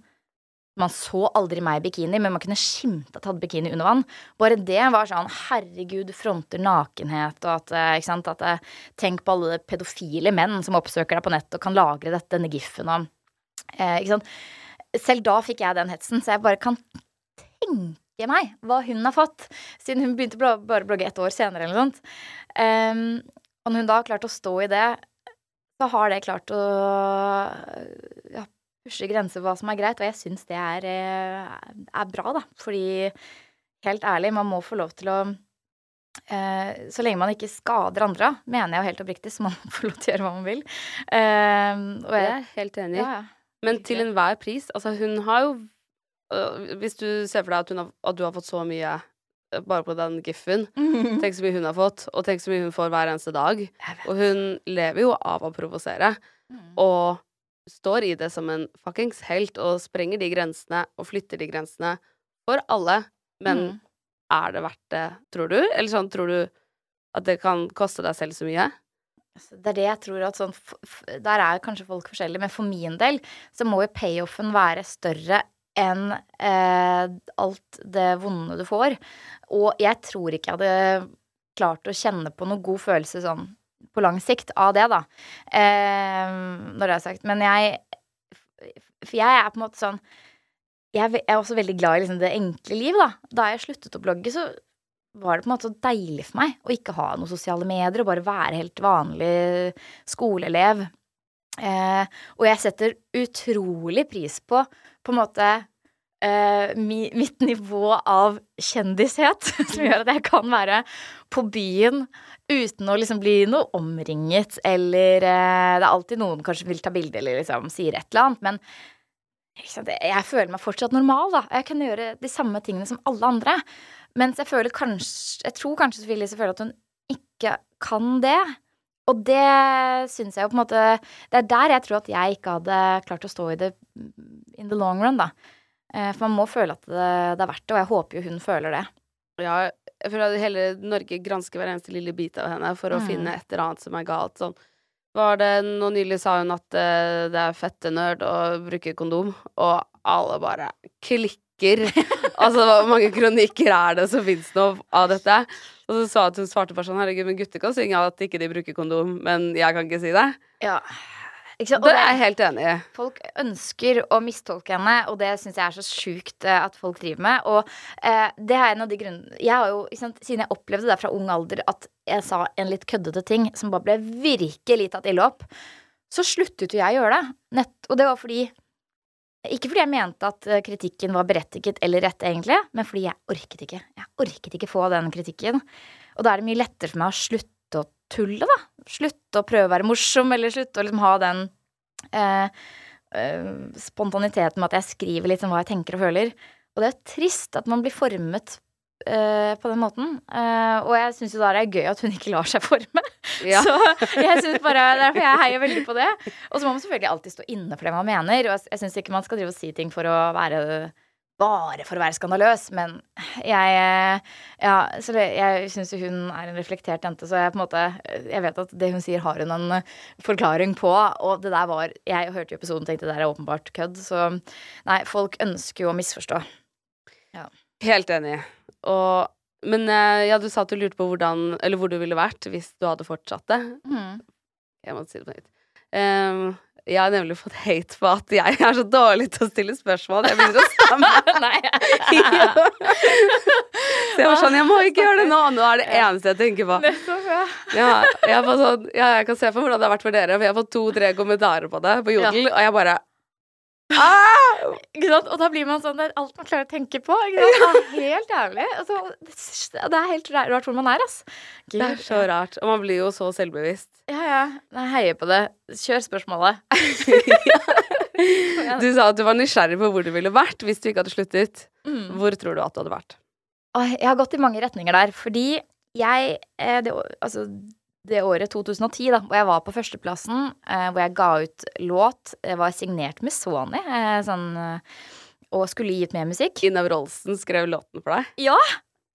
Man så aldri meg i bikini, men man kunne skimte at jeg hadde bikini under vann. Bare det var sånn herregud, fronter nakenhet, og at, eh, ikke sant, at eh, Tenk på alle pedofile menn som oppsøker deg på nett og kan lagre dette, denne gifen og eh, Ikke sant. Selv da fikk jeg den hetsen, så jeg bare kan tenke meg hva hun har fått, siden hun begynte bare å blogge ett år senere eller noe sånt. Um, og når hun da har klart å stå i det, så har det klart å ja, pushe grenser for hva som er greit, og jeg syns det er, eh, er bra, da. Fordi helt ærlig, man må få lov til å eh, Så lenge man ikke skader andre, mener jeg jo helt oppriktig, så man får lov til å gjøre hva man vil. Um, og
Det
jeg,
er jeg helt enig i.
ja, ja.
Men til enhver pris. Altså, hun har jo Hvis du ser for deg at, har, at du har fått så mye øh, bare på den giffen Tenk så mye hun har fått, og tenk så mye hun får hver eneste dag. Og hun lever jo av å provosere,
Mm.
og står i det som en fuckings helt og sprenger de grensene og flytter de grensene for alle. Men
Mm.
er det verdt det, tror du? Eller sånn, tror du at det kan koste deg selv så mye?
Altså, Det er det jeg tror at sånn Der er kanskje folk forskjellige, men for min del så må jo payoffen være større enn eh, alt det vonde du får. Og jeg tror ikke jeg hadde klart å kjenne på noe god følelse sånn på lang sikt av det, da. Eh, når det er sagt. Men jeg For jeg er på en måte sånn jeg er også veldig glad i liksom det enkle liv, da. Da jeg sluttet å blogge, så var det på en måte så deilig for meg å ikke ha noen sosiale medier og bare være helt vanlig skoleelev. Eh, og jeg setter utrolig pris på på en måte eh, mi, mitt nivå av kjendishet, som gjør at jeg kan være på byen uten å liksom bli noe omringet, eller uh, Det er alltid noen kanskje vil ta bilde eller liksom sier et eller annet, men sant, jeg føler meg fortsatt normal, da. Jeg kan gjøre de samme tingene som alle andre. Mens jeg føler kanskje Jeg tror kanskje Sofie Elise føler at hun ikke kan det. Og det syns jeg jo på en måte Det er der jeg tror at jeg ikke hadde klart å stå i det in the long run, da. Eh, For man må føle at det, det er verdt det, og jeg håper jo hun føler det.
Ja, at hele Norge gransker hver eneste lille bit av henne for å
Mm.
finne et eller annet som er galt. Sånn var det Nå nylig sa hun at eh, det er fettenerd å bruke kondom, og alle bare klikker. altså, hvor mange kronikker er det som fins nå av dette? Og så sa hun at hun svarte bare sånn Herregud, men gutter kan synge at ikke de bruker kondom, men jeg kan ikke si det.
Ja.
Det er jeg helt enig i.
Folk ønsker å mistolke henne, og det syns jeg er så sjukt eh, at folk driver med. Og eh, det er en av de grunnene Jeg har jo, sant, Siden jeg opplevde det fra ung alder at jeg sa en litt køddete ting som bare ble virkelig tatt ille opp, så sluttet jo jeg å gjøre det. Nett, og det var fordi Ikke fordi jeg mente at eh, kritikken var berettiget eller rett, egentlig, men fordi jeg orket ikke. Jeg orket ikke få den kritikken. Og da er det mye lettere for meg å slutte å tulle, da. Slutte å prøve å være morsom, eller slutte å liksom ha den eh, eh, spontaniteten med at jeg skriver litt om hva jeg tenker og føler. Og det er trist at man blir formet eh, på den måten. Eh, og jeg syns jo da det er gøy at hun ikke lar seg forme.
Ja.
Så jeg synes bare, derfor jeg heier veldig på det. Og så må man selvfølgelig alltid stå inne for det man mener. Og jeg syns ikke man skal drive og si ting for å være bare for å være skandaløs, men jeg Ja, så jeg syns hun er en reflektert jente, så jeg på en måte Jeg vet at det hun sier, har hun en forklaring på, og det der var Jeg hørte jo episoden og tenkte det der er åpenbart kødd, så Nei, folk ønsker jo å misforstå.
Helt enig. Og, men eh, ja, du sa at du lurte på hvordan, eller hvor du ville vært hvis du hadde fortsatt det.
Mm.
Jeg måtte si det på nytt. Ehm, jeg har nemlig fått hate på at jeg er så dårlig til å stille spørsmål. Jeg begynner å stamme. så jeg var sånn Jeg må ikke gjøre det nå! Nå er det eneste jeg tenker på. Ja, jeg, sånn, ja, jeg kan se for meg hvordan det har vært for dere. For jeg har fått to-tre kommentarer på det på Jodel, og jeg bare ah!
Og da blir man sånn Det er alt man klarer å tenke på. Sant? Det er helt jævlig. Altså, det er helt rart hvor man er, ass.
Det er så rart. Og man blir jo så selvbevisst.
Ja, ja. Jeg heier på det. Kjør spørsmålet.
Du sa at du var nysgjerrig på hvor du ville vært hvis du ikke hadde sluttet.
Mm.
Hvor tror du at du hadde vært?
Jeg har gått i mange retninger der, fordi jeg eh, det, Altså, det året 2010, da, hvor jeg var på førsteplassen, eh, hvor jeg ga ut låt, jeg var signert med Sony, eh, sånn Og skulle gitt mer musikk.
Inav Rolsen skrev låten for deg,
Ja!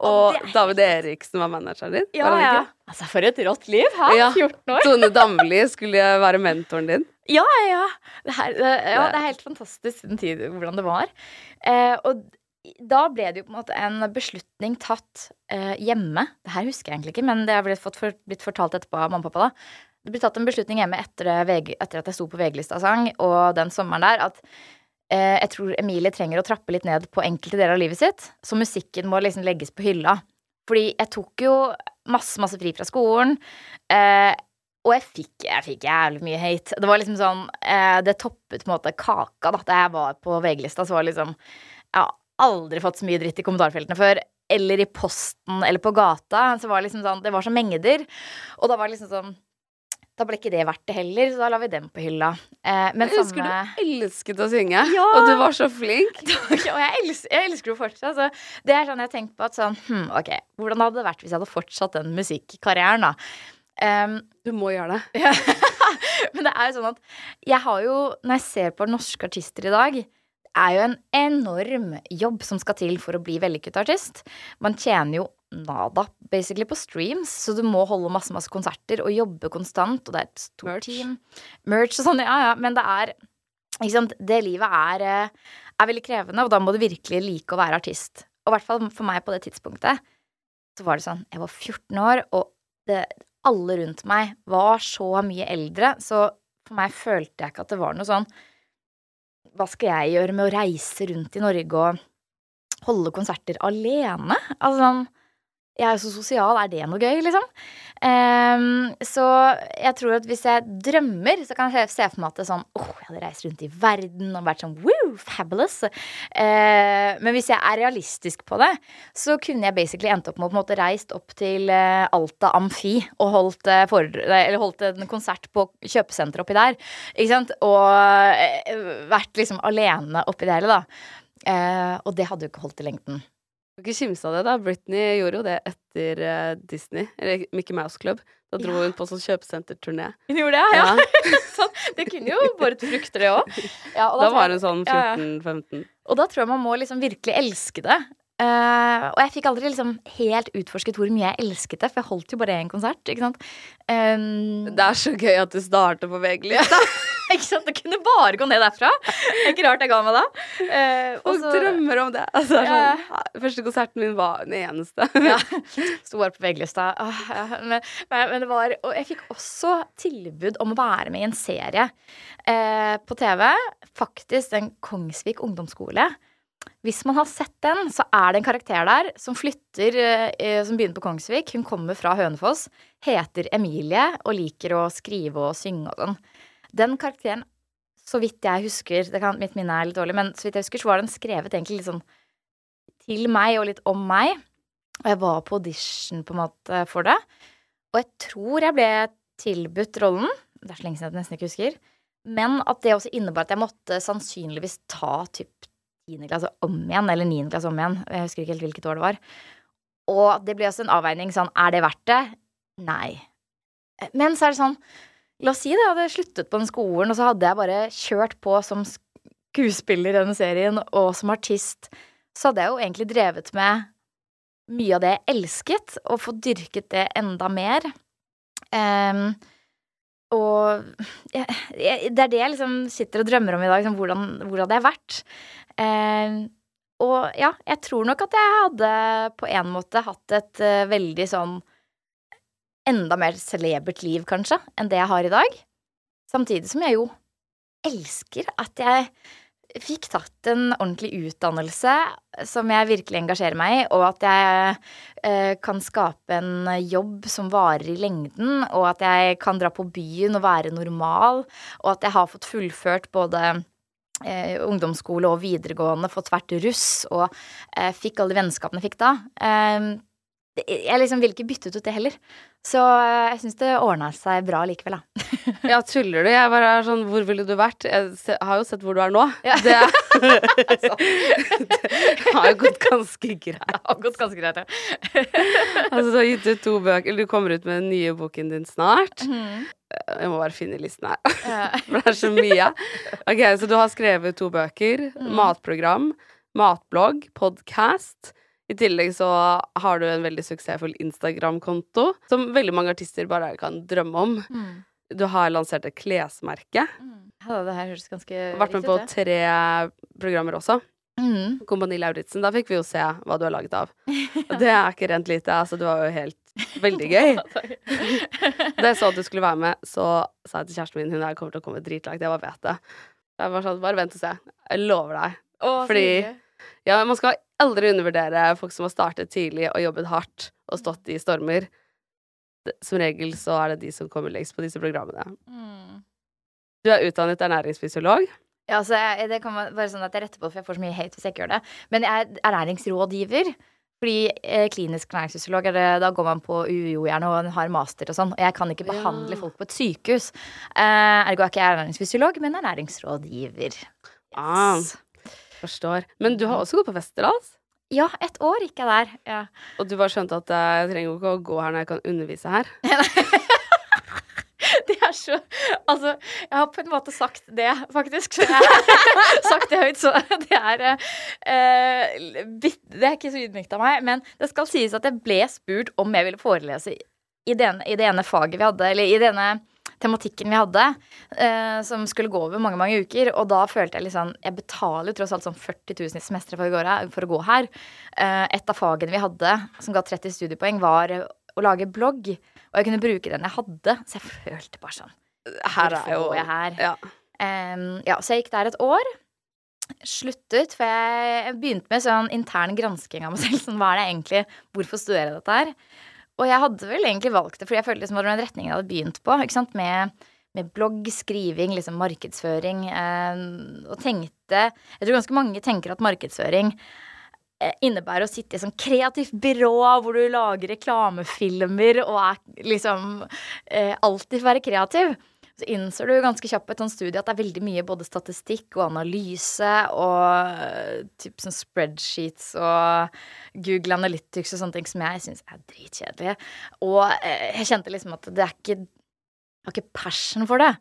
Og
er
David Eriksen var manageren din.
Ja,
var
ja. Altså, for et rått liv! Hæ?
Ja.
14 år?
Tone Damli skulle være mentoren din.
Ja, ja. Det, her, det, ja, det er helt fantastisk den tid hvordan det var. Eh, og da ble det jo på en måte en beslutning tatt eh, hjemme. Det her husker jeg egentlig ikke, men det har blitt, for, blitt fortalt etterpå av mamma og pappa. da. Det ble tatt en beslutning hjemme etter, etter at jeg sto på VG-lista sang, og den sommeren der, at eh, jeg tror Emilie trenger å trappe litt ned på enkelte deler av livet sitt. Så musikken må liksom legges på hylla. Fordi jeg tok jo masse, masse fri fra skolen. Eh, og jeg fikk, jeg fikk jævlig mye hate. Det var liksom sånn eh, Det toppet på en måte kaka da da jeg var på VG-lista. Så var liksom Jeg har aldri fått så mye dritt i kommentarfeltene før. Eller i posten eller på gata. Så var liksom sånn Det var så mengder. Og da var det liksom sånn Da ble ikke det verdt det heller, så da la vi den på hylla. Eh, men
Jeg husker
samme
du elsket å synge,
Ja.
og du var så flink.
og jeg elsker, jeg elsker det fortsatt. Så det er sånn jeg tenker på at sånn hm, Ok, hvordan hadde det vært hvis jeg hadde fortsatt den musikkarrieren, da? Um,
Du må gjøre det.
Men det er jo sånn at jeg har jo, når jeg ser på norske artister i dag, det er jo en enorm jobb som skal til for å bli vellykket artist. Man tjener jo nada, basically, på streams, så du må holde masse, masse konserter og jobbe konstant, og det er et stort
Merch.
team. Merch og sånn, ja, ja, men det er ikke sant, det livet er, eh, er veldig krevende, og da må du virkelig like å være artist. Og i hvert fall for meg på det tidspunktet, så var det sånn, jeg var 14 år, og det, alle rundt meg var så mye eldre, så for meg følte jeg ikke at det var noe sånn Hva skal jeg gjøre med å reise rundt i Norge og holde konserter alene? Altså sånn Jeg er jo så sosial, er det noe gøy, liksom? Um, så jeg tror at hvis jeg drømmer, så kan jeg se for meg at det er sånn Åh, jeg hadde reist rundt i verden og vært sånn woo, fabulous. Uh, men hvis jeg er realistisk på det, så kunne jeg basically endt opp med å på en måte reist opp til uh, Alta Amfi og holdt, uh, for, holdt en konsert på kjøpesenteret oppi der. Ikke sant? Og eh, vært liksom alene oppi det hele, da. Eh, og det hadde jo ikke holdt i lengden.
Kan ikke kimse av det, da. Britney gjorde jo det etter uh, Disney, eller Mickey Mouse Club. Da dro
Ja.
hun på sånn kjøpesenterturné.
Hun gjorde det, ja. sånn, det kunne jo båret frukter, det òg. Ja,
da,
Da
var hun sånn
ja, ja.
14-15.
Og da tror jeg man må liksom virkelig elske det. Uh, og jeg fikk aldri liksom helt utforsket hvor mye jeg elsket det, for jeg holdt jo bare én konsert. Ikke sant? Um,
Det er så gøy at du starter på VG-lista.
ikke sant? Det kunne bare gå ned derfra. Er ikke rart jeg ga meg da. Eh, og så-
drømmer om det. Altså, det sånn, første konserten min var den eneste.
ja, Sto bare på VG-lista. Men, men, men det var Og jeg fikk også tilbud om å være med i en serie eh, på TV. Faktisk den Kongsvik ungdomsskole. Hvis man har sett den, så er det en karakter der som flytter eh, Som begynner på Kongsvik. Hun kommer fra Hønefoss, heter Emilie og liker å skrive og synge og sånn. Den karakteren, så vidt jeg husker det kan, Mitt minne er litt dårlig, men så vidt jeg husker, så var den skrevet egentlig litt sånn til meg og litt om meg. Og jeg var på audition på en måte for det. Og jeg tror jeg ble tilbudt rollen. Det er så lenge siden jeg nesten ikke husker. Men at det også innebar at jeg måtte sannsynligvis ta typ 10. klasse om igjen, eller 9. klasse om igjen. Jeg husker ikke helt hvilket år det var. Og det ble også en avveining sånn, er det verdt det? Nei. Men så er det sånn, la oss si det, jeg hadde sluttet på den skolen, og så hadde jeg bare kjørt på som skuespiller i denne serien, og som artist, så hadde jeg jo egentlig drevet med mye av det jeg elsket, og fått dyrket det enda mer. Um, og jeg, jeg, det er det jeg liksom sitter og drømmer om i dag. Liksom, hvordan, hvor hadde jeg vært? Um, og ja, jeg tror nok at jeg hadde på en måte hatt et uh, veldig sånn enda mer celebert liv, kanskje, enn det jeg har i dag. Samtidig som jeg jo elsker at jeg fikk tatt en ordentlig utdannelse som jeg virkelig engasjerer meg i, og at jeg eh, kan skape en jobb som varer i lengden, og at jeg kan dra på byen og være normal, og at jeg har fått fullført både eh, ungdomsskole og videregående, fått hvert russ og eh, fikk alle de vennskapene jeg fikk da. Jeg liksom vil ikke bytte ut det heller. Så eh, jeg syns det ordna seg bra likevel, da.
Ja, tuller du? Jeg bare er sånn Hvor ville du vært? Jeg har jo sett hvor du er nå.
Ja.
Det, det har jo gått ganske greit.
Det har gått ganske greit, ja.
Altså, du har gitt ut to bøker Eller du kommer ut med den nye boken din snart. Jeg må bare finne listen her, for det er så mye. Ok, Så du har skrevet to bøker. Matprogram, matblogg, podkast. I tillegg så har du en veldig suksessfull Instagram-konto, som veldig mange artister bare kan drømme om. Du har lansert et klesmerke.
Ja, det her høres ganske
Vært med på tre programmer også.
Mm.
Kompani Lauritzen. Da fikk vi jo se hva du har laget av. Og det er ikke rent lite. Altså, det var jo helt veldig gøy. Da jeg så at du skulle være med, så sa jeg til kjæresten min hun her kommer til å komme dritlangt. Jeg bare vet det. Jeg var sånn, bare vent og se. Jeg lover deg.
Å,
Fordi. Ja, man skal aldri undervurdere folk som har startet tidlig og jobbet hardt og stått i stormer. Som regel så er det de som kommer lengst på disse programmene.
Mm.
Du er utdannet ernæringsfysiolog.
Ja, så jeg, det kan være sånn at jeg retter på det, for jeg får så mye hate hvis jeg ikke gjør det. Men jeg er ernæringsrådgiver. Fordi eh, klinisk ernæringsfysiolog, er da går man på UiO gjerne og har master og sånn. Og jeg kan ikke behandle
Ja.
folk på et sykehus. Eh, ergo er ikke jeg ernæringsfysiolog, men ernæringsrådgiver.
Ah. Forstår. Men du har også gått på Westerdals.
Ja, et år gikk jeg der. Ja.
Og du bare skjønte at eh, jeg trenger jo ikke å gå her når jeg kan undervise her.
Det er så Altså, jeg har på en måte sagt det, faktisk. Så jeg har sagt det høyt, så det er uh, Det er ikke så ydmykt av meg, men det skal sies at jeg ble spurt om jeg ville forelese i det ene, i det ene faget vi hadde, eller i denne tematikken vi hadde, eh, som skulle gå over mange mange uker. Og da følte jeg litt sånn Jeg betaler jo tross alt sånn 40 000 i semesteret for, for å gå her. Eh, et av fagene vi hadde som ga 30 studiepoeng, var å lage blogg. Og jeg kunne bruke den jeg hadde, så jeg følte bare sånn
Her er jo
jeg her?
Ja.
Em, ja, så jeg gikk der et år. Sluttet, for jeg begynte med sånn intern gransking av meg selv. Sånn, hva er det egentlig, hvorfor studerer jeg dette her? Og jeg hadde vel egentlig valgt det, fordi jeg følte liksom det var den retningen jeg hadde begynt på. ikke sant, Med, med blogg, skriving, liksom markedsføring. Eh, og tenkte Jeg tror ganske mange tenker at markedsføring eh, innebærer å sitte i sånn kreativt byrå hvor du lager reklamefilmer og er liksom eh, alltid være kreativ. Så innser du ganske kjapt på et sånt studie at det er veldig mye både statistikk og analyse og eh, typ sånn spreadsheets og Google Analytics og sånne ting som jeg syns er dritkjedelige. Og eh, jeg kjente liksom at det er ikke Jeg har ikke passion for det.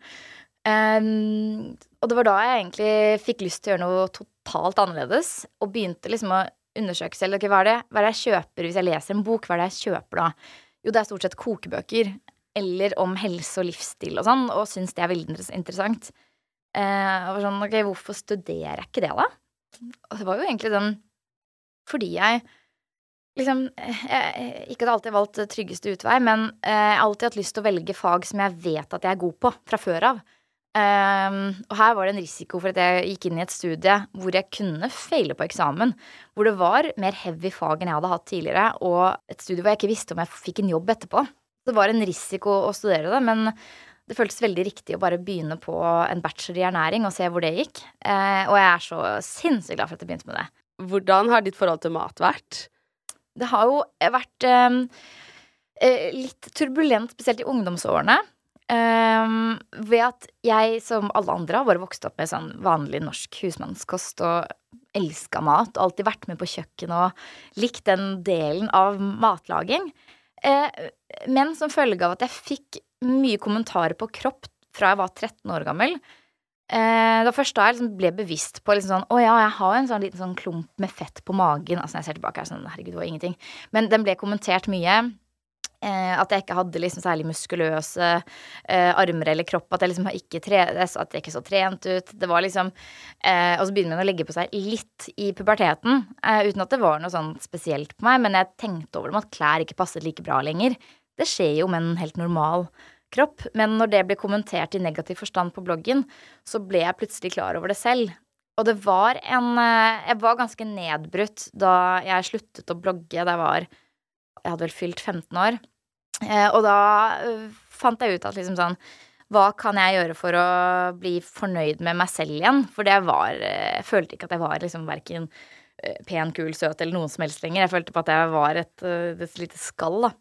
Um, og det var da jeg egentlig fikk lyst til å gjøre noe totalt annerledes, og begynte liksom å undersøke selv. ok, hva, er det, hva er det jeg kjøper hvis jeg leser en bok? Hva er det jeg kjøper da? Jo, det er stort sett kokebøker. Eller om helse og livsstil og sånn, og syns det er veldig interessant. Eh, og sånn, ok, hvorfor studerer jeg ikke det, da? Og det var jo egentlig den fordi jeg liksom eh, jeg, Ikke hadde alltid valgt tryggeste utvei, men eh, jeg har alltid hatt lyst til å velge fag som jeg vet at jeg er god på fra før av. Ehm, og her var det en risiko for at jeg gikk inn i et studie hvor jeg kunne feile på eksamen. Hvor det var mer heavy fag enn jeg hadde hatt tidligere, og et studie hvor jeg ikke visste om jeg fikk en jobb etterpå. Det var en risiko å studere det, men det føltes veldig riktig å bare begynne på en bachelor i ernæring og se hvor det gikk. Eh, og jeg er så sinnssykt glad for at jeg begynte med det.
Hvordan har ditt forhold til mat vært?
Det har jo vært eh, eh, litt turbulent, spesielt i ungdomsårene. Eh, ved at jeg, som alle andre, har bare vokst opp med sånn vanlig norsk husmannskost og elska mat. Og alltid vært med på kjøkkenet og likt den delen av matlaging. Eh, men som følge av at jeg fikk mye kommentarer på kropp fra jeg var 13 år gammel, Eh, det var først da jeg liksom ble bevisst på liksom sånn, å ja, jeg har en sånn liten sånn klump med fett på magen. Altså når jeg ser tilbake, er sånn, herregud, det var ingenting. Men den ble kommentert mye. Eh, at jeg ikke hadde liksom særlig muskuløse eh, armer eller kropp. At jeg liksom ikke tre, at jeg ikke så trent ut. Det var liksom eh, Og så begynner man å legge på seg litt i puberteten. Eh, uten at det var noe sånn spesielt på meg. Men jeg tenkte over det med at klær ikke passet like bra lenger. Det skjer jo med en helt normal kropp. Men når det ble kommentert i negativ forstand på bloggen, så ble jeg plutselig klar over det selv. Og det var en eh, Jeg var ganske nedbrutt da jeg sluttet å blogge da jeg var Jeg hadde vel fylt 15 år. Eh, og da eh, fant jeg ut at liksom sånn Hva kan jeg gjøre for å bli fornøyd med meg selv igjen? For det var Jeg følte ikke at jeg var liksom verken pen, kul, søt eller noen som helst lenger. Jeg følte på at jeg var et, et lite skall, da.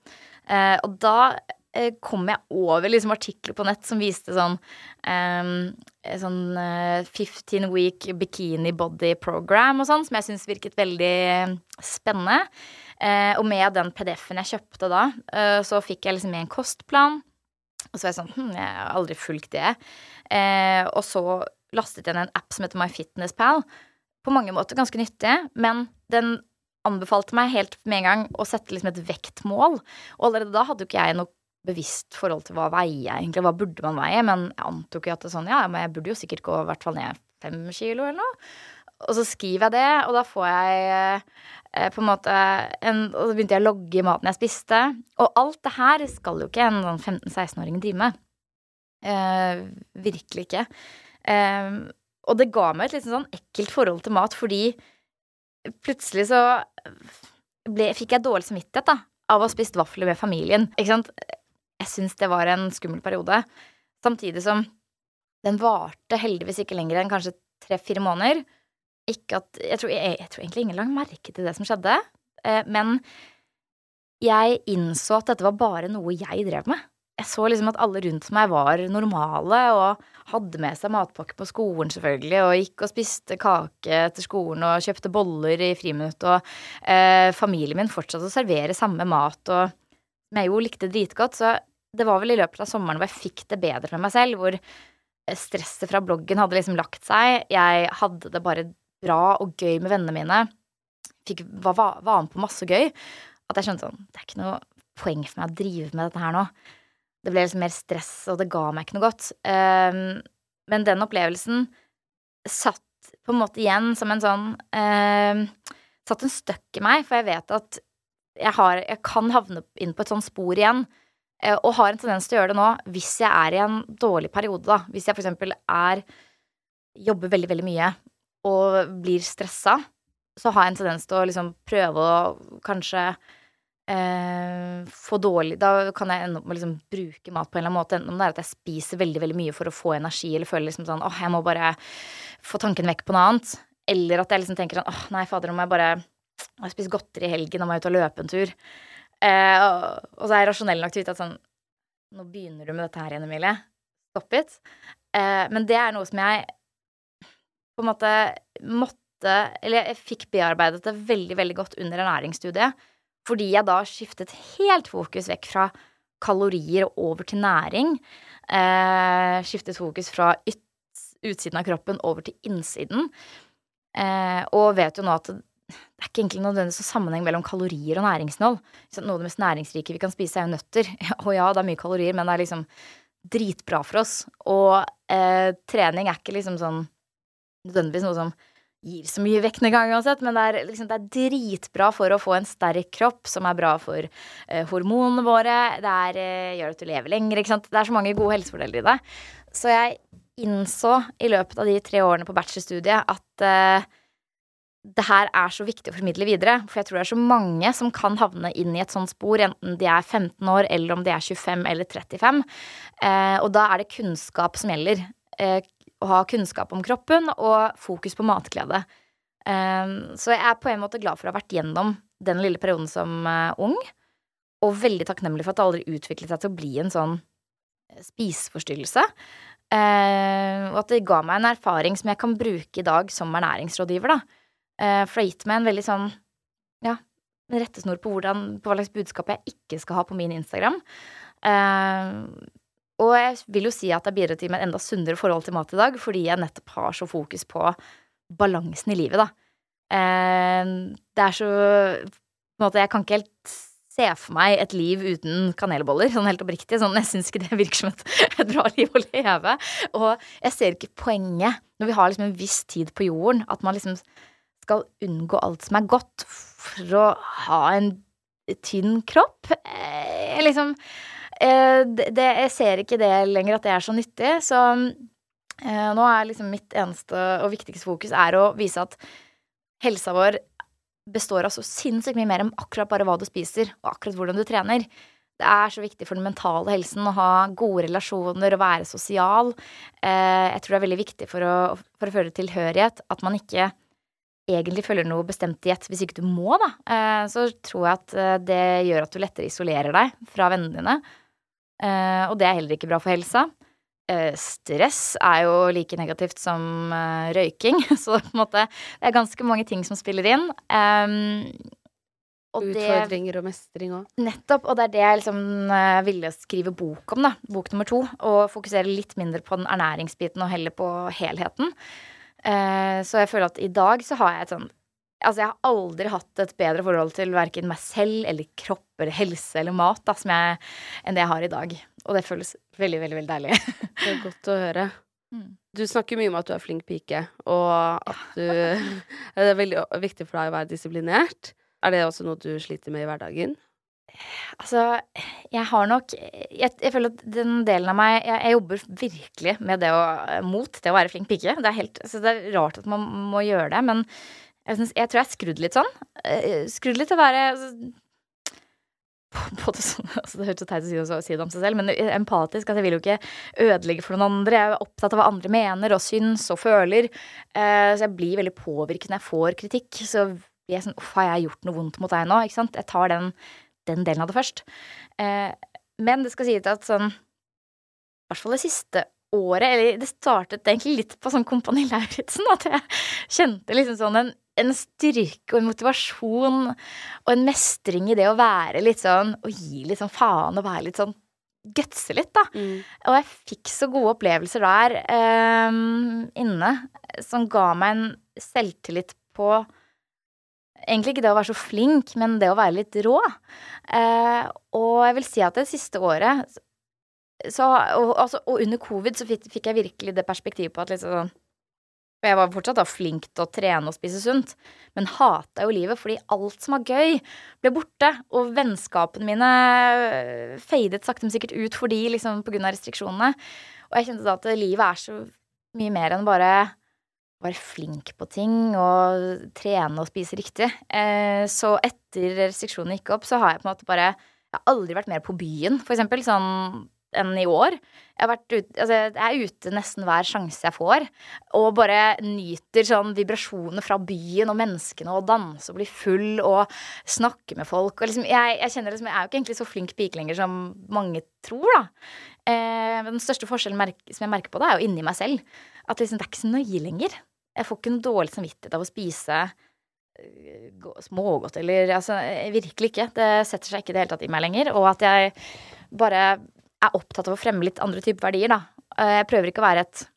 og da Eh, kom jeg over liksom artikler på nett som viste sånn um, sånn uh, eh, 15 week bikini body program og sånn, som jeg syns virket veldig spennende. Uh, og med den PDF-en jeg kjøpte da, uh, så fikk jeg liksom med en kostplan. Og så var jeg sånn Hm, jeg har aldri fulgt det. og så lastet jeg ned en app som heter MyFitnessPal. På mange måter ganske nyttig, men den anbefalte meg helt med en gang å sette liksom et vektmål. Og allerede da hadde jo ikke jeg noe bevisst forhold til hva veier jeg egentlig, hva burde man veie, men jeg antok jo at det er sånn, ja, men jeg burde jo sikkert gå i hvert fall ned fem kilo eller noe. Og så skriver jeg det, og da får jeg eh, på en måte en, Og så begynte jeg å logge i maten jeg spiste. Og alt det her skal jo ikke en sånn 15-16-åring drive med. Eh, virkelig ikke. Eh, og det ga meg et litt sånn ekkelt forhold til mat, fordi plutselig så ble, fikk jeg dårlig samvittighet da, av å ha spist vafler med familien. Ikke sant? Jeg syns det var en skummel periode. Samtidig som den varte heldigvis ikke lenger enn kanskje tre-fire måneder. Ikke at jeg tror, jeg, jeg tror, egentlig ingen la merke til det som skjedde. Eh, men jeg innså at dette var bare noe jeg drev med. Jeg så liksom at alle rundt meg var normale og hadde med seg matpakke på skolen, selvfølgelig, og gikk og spiste kake etter skolen og kjøpte boller i friminutt, og eh, familien min fortsatte å servere samme mat, og jeg jo likte dritgodt, så det var vel i løpet av sommeren hvor jeg fikk det bedre med meg selv, hvor eh, stresset fra bloggen hadde liksom lagt seg. Jeg hadde det bare bra og gøy med vennene mine. Fikk, var, var med på masse gøy. At jeg skjønte sånn Det er ikke noe poeng for meg å drive med dette her nå. Det ble liksom mer stress, og det ga meg ikke noe godt. Um, men den opplevelsen satt på en måte igjen som en sånn um, Satt en støkk i meg, for jeg vet at jeg, har, jeg kan havne inn på et sånt spor igjen Eh, og har en tendens til å gjøre det nå hvis jeg er i en dårlig periode, da. Hvis jeg eksempel er Jobber veldig, veldig mye og blir stressa, så har jeg en tendens til å liksom prøve å kanskje eh, få dårlig Da kan jeg ende opp med å liksom bruke mat på en eller annen måte. Enten om det er at jeg spiser veldig, veldig mye for å få energi, eller føler liksom sånn åh, jeg må bare få tanken vekk på noe annet. Eller at jeg liksom tenker sånn åh, nei, fader, nå må jeg bare Jeg har spist godteri i helgen, og må ut og løpe en tur. Eh, og, og, så er jeg rasjonell nok til å vite at sånn Nå begynner du med dette her igjen, Emilie. Stopp it. Eh, men det er noe som jeg på en måte måtte Eller jeg fikk bearbeidet det veldig, veldig godt under ernæringsstudiet. Fordi jeg da skiftet helt fokus vekk fra kalorier og over til næring. Eh, skiftet fokus fra utsiden av kroppen over til innsiden. Eh, og vet jo nå at det er ikke egentlig nødvendigvis noen sammenheng mellom kalorier og næringsinnhold. Noe av det mest næringsrike vi kan spise, er jo nøtter. Og ja, det er mye kalorier, men det er liksom dritbra for oss. Og eh, trening er ikke liksom sånn nødvendigvis noe som gir så mye vektnedgang uansett, men det er, liksom, det er, dritbra for å få en sterk kropp, som er bra for eh, hormonene våre. Det er, eh, gjør at du lever lenger, ikke sant. Det er så mange gode helsefordeler i det. Så jeg innså i løpet av de tre årene på bachelorstudiet at eh, det her er så viktig å formidle videre. For jeg tror det er så mange som kan havne inn i et sånt spor, enten de er 15 år, eller om de er 25 eller 35. Eh, og da er det kunnskap som gjelder. Eh, å ha kunnskap om kroppen og fokus på matglede. Eh, så jeg er på en måte glad for å ha vært gjennom den lille perioden som eh, ung. Og veldig takknemlig for at det aldri utviklet seg til å bli en sånn eh, spiseforstyrrelse. Eh, og at det ga meg en erfaring som jeg kan bruke i dag som ernæringsrådgiver. da for det har en veldig sånn ja, rettesnor på, hvordan, på hva slags budskap jeg ikke skal ha på min Instagram. Uh, og jeg vil jo si at jeg bidrar til et enda sunnere forhold til mat i dag, fordi jeg nettopp har så fokus på balansen i livet, da. Uh, det er så på en måte, Jeg kan ikke helt se for meg et liv uten kanelboller, sånn helt oppriktig. Sånn, jeg syns ikke det virker som et, et, bra liv å leve. Og jeg ser ikke poenget, når vi har liksom en viss tid på jorden, at man liksom skal unngå alt som er godt, for å ha en tynn kropp. Eh, jeg liksom eh, det, Jeg ser ikke det lenger at det er så nyttig, så eh, nå er liksom mitt eneste og viktigste fokus er å vise at helsa vår består av så sinnssykt mye mer enn akkurat bare hva du spiser, og akkurat hvordan du trener. Det er så viktig for den mentale helsen å ha gode relasjoner og være sosial. Eh, jeg tror det er veldig viktig for å, for å føle tilhørighet at man ikke egentlig følger noe bestemt diett hvis ikke du må, da. Eh, så tror jeg at eh, det gjør at du lettere isolerer deg fra vennene dine. Og det er heller ikke bra for helsa. Stress er jo like negativt som røyking, så på en måte det er ganske mange ting som spiller inn.
Og Utfordringer og mestring òg.
Nettopp. Og det er det jeg liksom ville skrive bok om, da. Bok nummer to. Og fokusere litt mindre på den ernæringsbiten og heller på helheten. Uh, så jeg føler at i dag så har jeg et sånn Altså, jeg har aldri hatt et bedre forhold til verken meg selv eller kropp eller helse eller mat da, jeg, enn det jeg har i dag. Og det føles veldig, veldig, veldig deilig.
det er godt å høre. Mm. Du snakker mye om at du er flink pike, og at du Det er veldig viktig for deg å være disiplinert. Er det også noe du sliter med i hverdagen?
Altså, jeg har nok jeg, jeg, føler at den delen av meg jeg, jeg, jobber virkelig med det å mot det å være flink pike. Det er, helt, altså det er rart at man må gjøre det, men jeg, synes, jeg tror jeg er skrudd litt sånn. Eh, skrudd litt til å være altså, på, sånn, altså Det hørtes så teit ut å si det om seg selv, men empatisk. At jeg vil jo ikke ødelegge for noen andre. Jeg er opptatt av hva andre mener og syns og føler. Uh, så jeg blir veldig påvirket når jeg får kritikk. Så blir jeg sånn Uff, har jeg gjort noe vondt mot deg nå? Ikke sant? Jeg tar den, den delen av det først. Eh, men det skal sies at sånn I hvert fall det siste året, eller det startet egentlig litt på sånn Kompani Lauritzen, at jeg kjente liksom sånn en, en, styrke og en motivasjon og en mestring i det å være litt sånn Å gi litt sånn faen og være litt sånn gutse litt, da. Mm. Og jeg fikk så gode opplevelser der um, inne som ga meg en selvtillit på Egentlig ikke det å være så flink, men det å være litt rå. Eh, og jeg vil si at det siste året så, og, altså, og, under covid så fikk, fikk, jeg virkelig det perspektivet på at liksom Og jeg var fortsatt da flink til å trene og spise sunt, men hata jo livet fordi alt som var gøy, ble borte. Og vennskapene mine feidet, fadet sakte, men sikkert ut fordi liksom av restriksjonene. Og jeg kjente da at livet er så mye mer enn bare være flink på ting og trene og spise riktig. Eh, så etter restriksjonene gikk opp, så har jeg på en måte bare Jeg har aldri vært mer på byen, for eksempel, sånn enn i år. Jeg, ut, altså, jeg er ute nesten hver sjanse jeg får, og bare nyter sånn vibrasjoner fra byen og menneskene og danse og bli full og snakke med folk. Og liksom, jeg, jeg, kjenner liksom, jeg er jo ikke egentlig så flink pike lenger som mange tror, da. Eh, den største forskjellen som jeg merker på det, er jo inni meg selv. At liksom, det er ikke så nøye lenger. Jeg får ikke noe dårlig samvittighet av å spise uh, smågodt eller Altså, virkelig ikke. Det setter seg ikke i det hele tatt i meg lenger. Og at jeg bare er opptatt av å fremme litt andre typer verdier, da. Uh, jeg prøver ikke å være et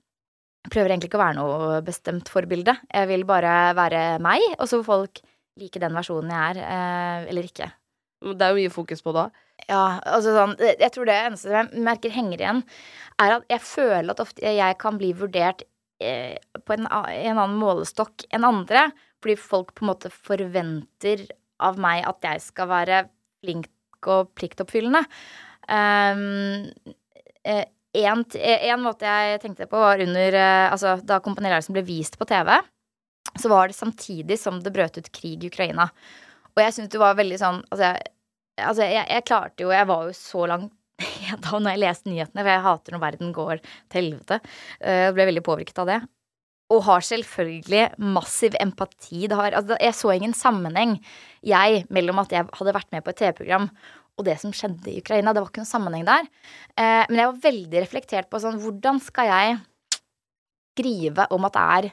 jeg prøver egentlig ikke å være noe bestemt forbilde. Jeg vil bare være meg, og så får folk like den versjonen jeg er, uh, eller ikke.
Det er jo mye fokus på da.
Ja, altså sånn Jeg tror det eneste jeg merker henger igjen, er at jeg føler at ofte jeg kan bli vurdert Eh, på en, en, annen målestokk enn andre. Fordi folk på en måte forventer av meg at jeg skal være flink og pliktoppfyllende. Um, en, måte jeg tenkte på, var under Altså, da Kompani Lauritzen ble vist på TV, så var det samtidig som det brøt ut krig i Ukraina. Og jeg syntes det var veldig sånn Altså, jeg, altså jeg, jeg klarte jo Jeg var jo så langt da når jeg leste nyhetene, for jeg hater når verden går til helvete. Jeg eh, ble veldig påvirket av det. Og har selvfølgelig massiv empati. Har, altså, jeg så ingen sammenheng, jeg, mellom at jeg hadde vært med på et TV-program og det som skjedde i Ukraina. Det var ikke noen sammenheng der. Eh, men jeg var veldig reflektert på sånn Hvordan skal jeg skrive om at det er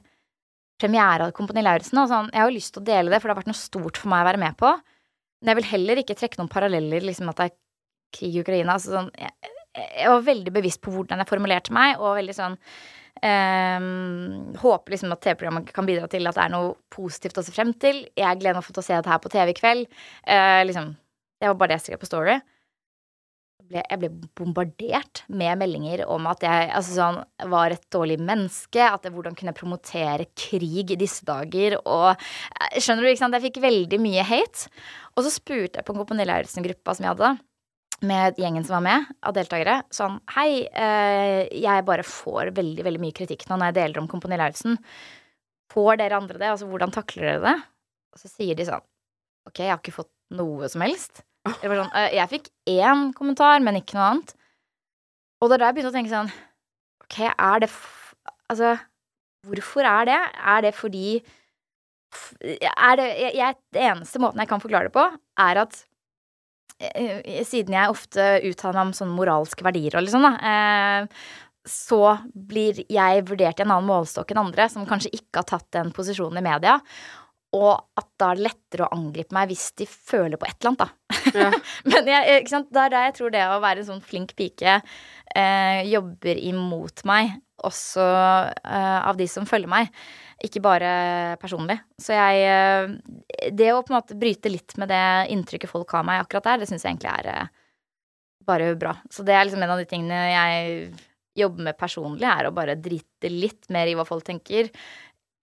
premiere av Kompani Lauritzen? Sånn, jeg har jo lyst til å dele det, for det har vært noe stort for meg å være med på. Men jeg vil heller ikke trekke noen paralleller, liksom at det er krig i Ukraina. Så sånn, jeg, jeg, var veldig bevisst på hvordan jeg formulerte meg, og veldig sånn um, Håper liksom at TV-programmet kan bidra til at det er noe positivt å se frem til. Jeg gleder meg til å se dette her på TV i kveld. Uh, liksom, det var bare det jeg skrev på Story. jeg ble bombardert med meldinger om at jeg altså sånn, var et dårlig menneske. At jeg, hvordan kunne jeg promotere krig i disse dager? Og eh, skjønner du, ikke sant? Jeg fikk veldig mye hate. Og så spurte jeg på Kompani Lauritzen-gruppa som jeg hadde, med gjengen som var med, av deltakere, sånn Hei, eh, jeg bare får veldig, veldig mye kritikk nå når jeg deler om Kompani Lauritzen. Får dere andre det? Altså, hvordan takler dere det? Og så sier de sånn Ok, jeg har ikke fått noe som helst. Sånn, «Øh, jeg fikk én kommentar, men ikke noe annet. Og det er da jeg begynte å tenke sånn Ok, er det Altså, hvorfor er det? Er det fordi Er det jeg, jeg, Det eneste måten jeg kan forklare det på, er at eh, siden jeg ofte uttaler meg om sånne moralske verdier og liksom, da, eh, så blir jeg vurdert i en annen målestokk enn andre, som kanskje ikke har tatt den posisjonen i media. Og at da er det lettere å angripe meg hvis de føler på et eller annet, da.
Ja.
Men jeg, ikke sant? det er der jeg tror det å være en sånn flink pike eh, jobber imot meg, også eh, av de som følger meg. Ikke bare personlig. Så jeg eh, Det å på en måte bryte litt med det inntrykket folk har av meg akkurat der, det syns jeg egentlig er eh, bare bra. Så det er liksom en av de tingene jeg jobber med personlig, er å bare drite litt mer i hva folk tenker.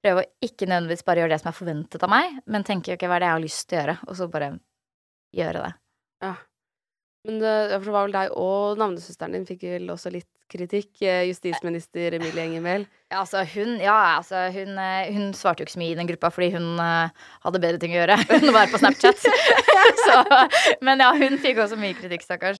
Prøve å ikke nødvendigvis bare gjøre det som er forventet av meg, men tenke ok, hva er det jeg har lyst til å gjøre, og så bare gjøre det.
Ja. Men det, for det var vel deg og navnesøsteren din fikk vel også litt kritikk. eh, Justisminister Emilie Enger Mehl.
Ja, altså hun, ja, altså hun, eh, hun svarte jo ikke så mye i den gruppa fordi hun eh, hadde bedre ting å gjøre enn å være på Snapchat. så, men ja, hun fikk også mye kritikk, stakkars.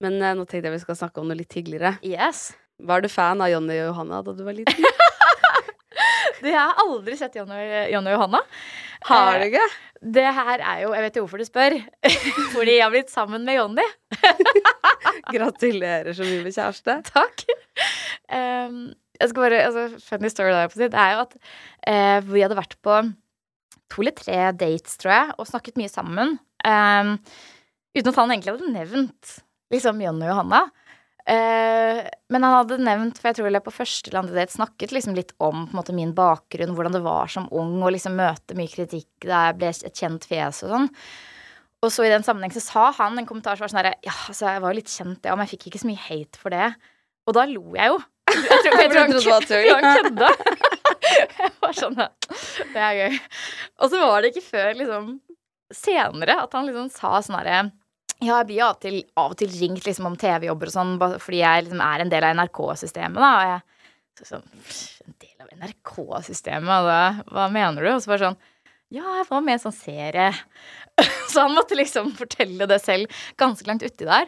Men eh, nå tenkte jeg vi skal snakke om noe litt hyggeligere.
Yes.
Var du fan av Jonny og Johanna da du var liten?
Det har jeg aldri sett Jonny Jonny og Johanna.
Har du
Eh,
ikke?
Det her er jo Jeg vet jo hvorfor du spør. Fordi jeg har blitt sammen med Jonny.
Gratulerer så mye med kjæreste.
Takk. Um, jeg skal bare, altså, funny story der, det er jo at uh, vi hadde vært på to eller tre dates, tror jeg, og snakket mye sammen. Um, uten at han egentlig hadde nevnt liksom John og Johanna. Eh, men han hadde nevnt, for jeg tror jeg på første eller andre date snakket liksom litt om måte, min bakgrunn, hvordan det var som ung, og liksom møte mye kritikk da jeg ble et kjent fjes og sånn. Og så i den sammenheng så sa han en kommentar som var sånn herre Ja, altså, jeg var jo litt kjent, ja, men jeg fikk ikke så mye hate for det. Og da lo jeg jo. Jeg tror, jeg tror han, kødda. Jeg var sånn Det er gøy. Og så var det ikke før liksom senere at han liksom sa sånn herre ja, jeg blir av og til, av og til ringt liksom om TV-jobber og sånn, fordi jeg liksom er en del av NRK-systemet, da. Og jeg så En del av NRK-systemet? Hva, hva mener du? Og så bare sånn Ja, jeg var med i en sånn serie. Så han måtte liksom fortelle det selv ganske langt uti der.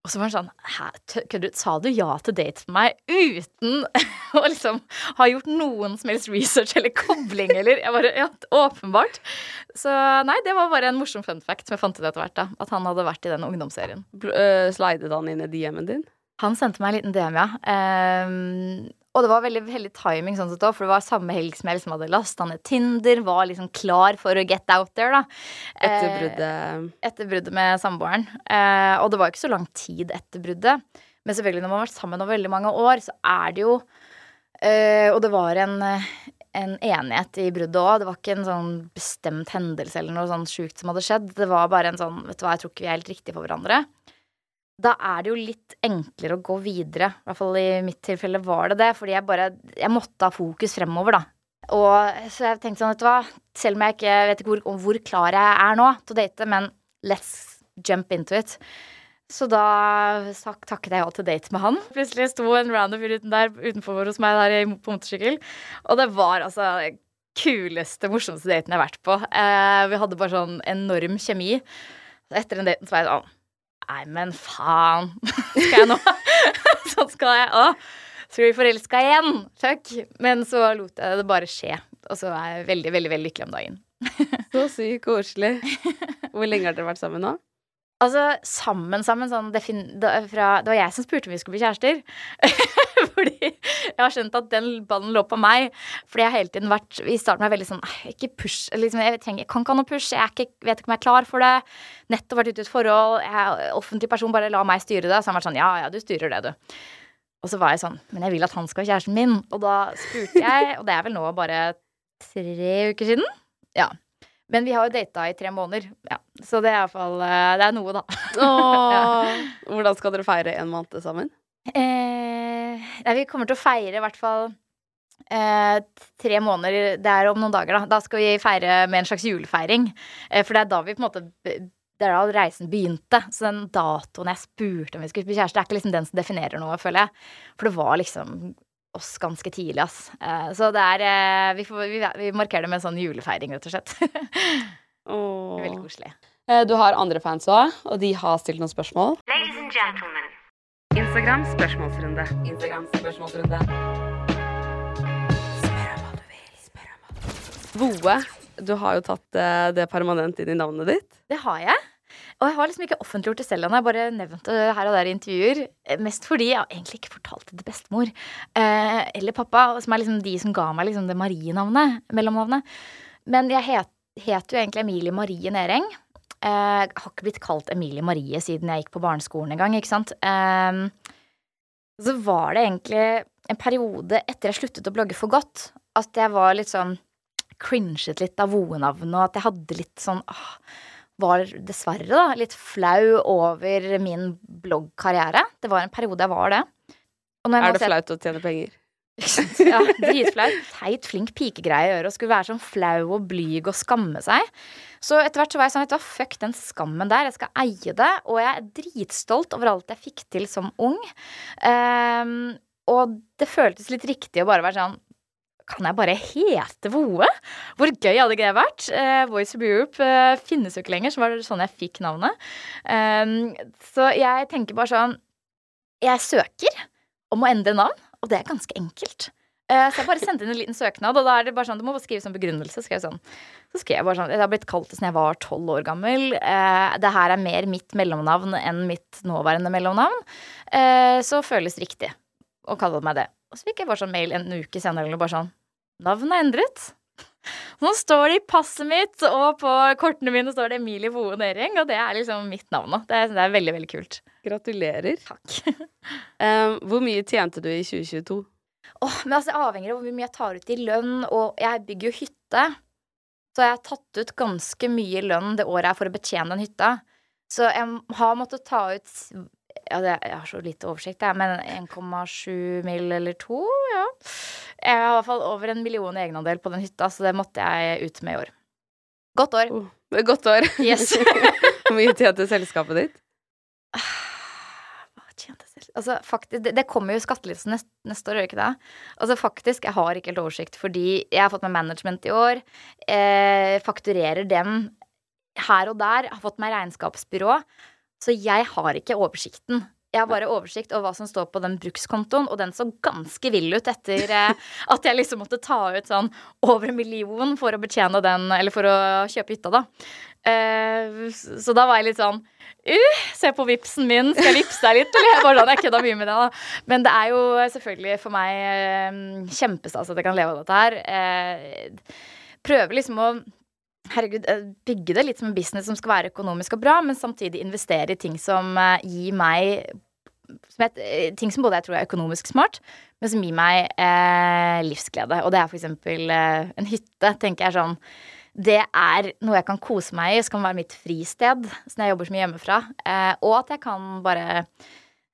Og så var han sånn Hæ, kødder du? Sa du ja til date med meg uten å liksom ha gjort noen som helst research eller kobling, eller? Jeg bare Ja, åpenbart. Så nei, det var bare en morsom fun fact som jeg fant ut etter hvert, da. At han hadde vært i den ungdomsserien.
Øh, Slidet han inn i DM-en din?
Han sendte meg en liten DM, ja. Ehm, Og det var veldig heldig timing, sånn sett for det var samme helg som jeg liksom hadde lasta ned Tinder, var liksom klar for å get out there, da.
Etter
Eh,
bruddet.
etter bruddet med samboeren. Eh, og det var ikke så lang tid etter bruddet. Men selvfølgelig når man har vært sammen over veldig mange år, så er det jo eh, Og det var en, en enighet i bruddet òg. Det var ikke en sånn bestemt hendelse eller noe sånn sjukt som hadde skjedd. Det var bare en sånn Vet du hva, jeg tror ikke vi er helt riktige for hverandre. Da er det jo litt enklere å gå videre. I hvert fall i mitt tilfelle var det det. Fordi jeg bare Jeg måtte ha fokus fremover, da. Og så jeg tenkte sånn, vet du hva, selv om jeg ikke vet ikke hvor, hvor klar jeg er nå til å date, men let's jump into it. Så da sak, takket jeg ja til date med han. Plutselig sto en random fyr uten der, utenfor hos meg der på motorsykkel. Og det var altså den kuleste, morsomste daten jeg har vært på. Eh, vi hadde bare sånn enorm kjemi. Etter den daten så var jeg sånn Nei, men faen. Skal jeg nå? sånn skal jeg Å, Så blir vi forelska igjen. Fuck. Men så lot jeg det bare skje. Og så er jeg veldig, veldig veldig lykkelig om dagen.
Så sykt koselig. Hvor lenge har dere vært sammen nå?
Altså, sammen, sammen, sånn defin da, fra, Det var jeg som spurte om vi skulle bli kjærester. Fordi jeg har skjønt at den ballen lå på meg. Fordi jeg har hele tiden vært I starten var jeg veldig sånn Ikke push. Liksom, jeg, trenger, jeg kan ikke ha noe push. Jeg ikke, vet ikke om jeg er klar for det. Nettopp vært ute i et forhold. Jeg offentlig person. Bare la meg styre det. Så han har vært sånn Ja, ja, du styrer det, du. Og så var jeg sånn Men jeg vil at han skal være kjæresten min. Og da spurte jeg, og det er vel nå bare tre uker siden. Ja. Men vi har jo data i tre måneder. Ja. Så det er iallfall Det er noe, da.
Åh. Hvordan skal dere feire en måned sammen?
Eh, nei, vi kommer til å feire i hvert fall eh, tre måneder. Det er om noen dager, da. Da skal vi feire med en slags julefeiring. Eh, for det er da vi på en måte Det er da reisen begynte. Så den datoen jeg spurte om vi skulle bli kjæreste, er ikke liksom den som definerer noe, føler jeg. For det var liksom oss ganske tidlig, ass. Eh, så det er eh, vi, får, vi, vi markerer det med en sånn julefeiring, rett og slett. Veldig koselig.
Eh, Du har andre fans òg, og de har stilt noen spørsmål.
Ladies and gentlemen.
Instagram spørsmålsrunde. Instagram spørsmålsrunde. Voe, du har jo tatt eh, det permanent inn i navnet ditt.
Det har jeg. Og jeg har liksom ikke offentliggjort det selv ennå. Jeg bare nevnt det her og der i intervjuer. Eh, Mest fordi jeg egentlig ikke fortalt det til bestemor eh, eller pappa, som er liksom de som ga meg liksom det Marie-navnet. Mellomnavnet. Men jeg het, het jo egentlig Emilie Marie Nering. Eh, jeg har ikke blitt kalt Emilie Marie siden jeg gikk på barneskolen engang, ikke sant. Eh, så var det egentlig en periode etter jeg sluttet å blogge for godt, at jeg var litt sånn cringet litt av voenavnet, og at jeg hadde litt sånn ah, Var dessverre da litt flau over min bloggkarriere. Det var en periode jeg var det.
Er det flaut å tjene penger?
ja, dritflaut. Teit, flink pikegreie å gjøre. Å skulle være sånn flau og blyg og skamme seg. Så etter hvert så var jeg sånn, vet du hva, fuck den skammen der. Jeg skal eie det. Og jeg er dritstolt over alt jeg fikk til som ung. Um, og det føltes litt riktig å bare være sånn kan jeg bare hete Voe? Hvor gøy hadde ikke det vært? Eh, Voice of Europe eh, finnes jo ikke lenger, så var det sånn jeg fikk navnet. Um, så jeg tenker bare sånn Jeg søker om å endre navn, og det er ganske enkelt. Eh, så jeg bare sendte inn en liten søknad, og da er det bare sånn Du må bare skrive som begrunnelse. Skrev sånn. Så skrev jeg bare sånn Jeg har blitt kalt det siden jeg var tolv år gammel. Eh, det her er mer mitt mellomnavn enn mitt nåværende mellomnavn. Eh, så føles riktig å kalle meg det. Og så fikk jeg bare sånn mail en uke senere eller bare sånn Navnet er endret. Nå står det i passet mitt, og på kortene mine står det Emilie Boe Nering, og det er liksom mitt navn nå. Det, er- det er veldig, veldig kult.
Gratulerer.
Takk.
Hvor mye tjente du i 2022?
Åh, men altså, det avhenger av hvor mye jeg tar ut i lønn, og jeg bygger jo hytte. Så jeg har tatt ut ganske mye lønn det året jeg for å betjene den hytta. Så jeg har måttet ta ut ja, det, Jeg har så lite oversikt, jeg, men 1,7 mill. eller to, ja. Jeg har i hvert fall over en million i egenandel på den hytta, så det måtte jeg ut med i år. Godt år.
Oh, godt år.
Yes.
hvor mye tjente selskapet ditt?
Hva tjente jeg? Altså, faktisk, det, det kommer jo skattelettelse neste, neste år, gjør det ikke det? Altså, faktisk, jeg har ikke helt oversikt, fordi jeg har fått meg management i år. Eh, fakturerer dem her og der. Har fått meg regnskapsbyrå. Så jeg har ikke oversikten. Jeg har bare oversikt over hva som står på den brukskontoen, og den så ganske vill ut etter eh, at jeg liksom måtte ta ut sånn over en million for å betjene den, eller for å kjøpe hytta, da. Eh, så da var jeg litt sånn uh, Se på vipsen min, skal jeg vippse deg litt? Eller jeg bare sånn, jeg kødda mye med det, da. Men det er jo selvfølgelig for meg eh, kjempestas at jeg kan leve av dette her. Prøver liksom å herregud, eh, bygge det litt som en business som skal være økonomisk og bra, men samtidig investere i ting som uh, gir meg som et, eh, ting som både jeg tror er økonomisk smart, men som gir meg eh, livsglede. Og det er eksempel eh, en hytte, tenker jeg sånn. Det er noe jeg kan kose meg i, som kan være mitt fristed, siden jeg jobber så mye hjemmefra. Eh, og at jeg kan bare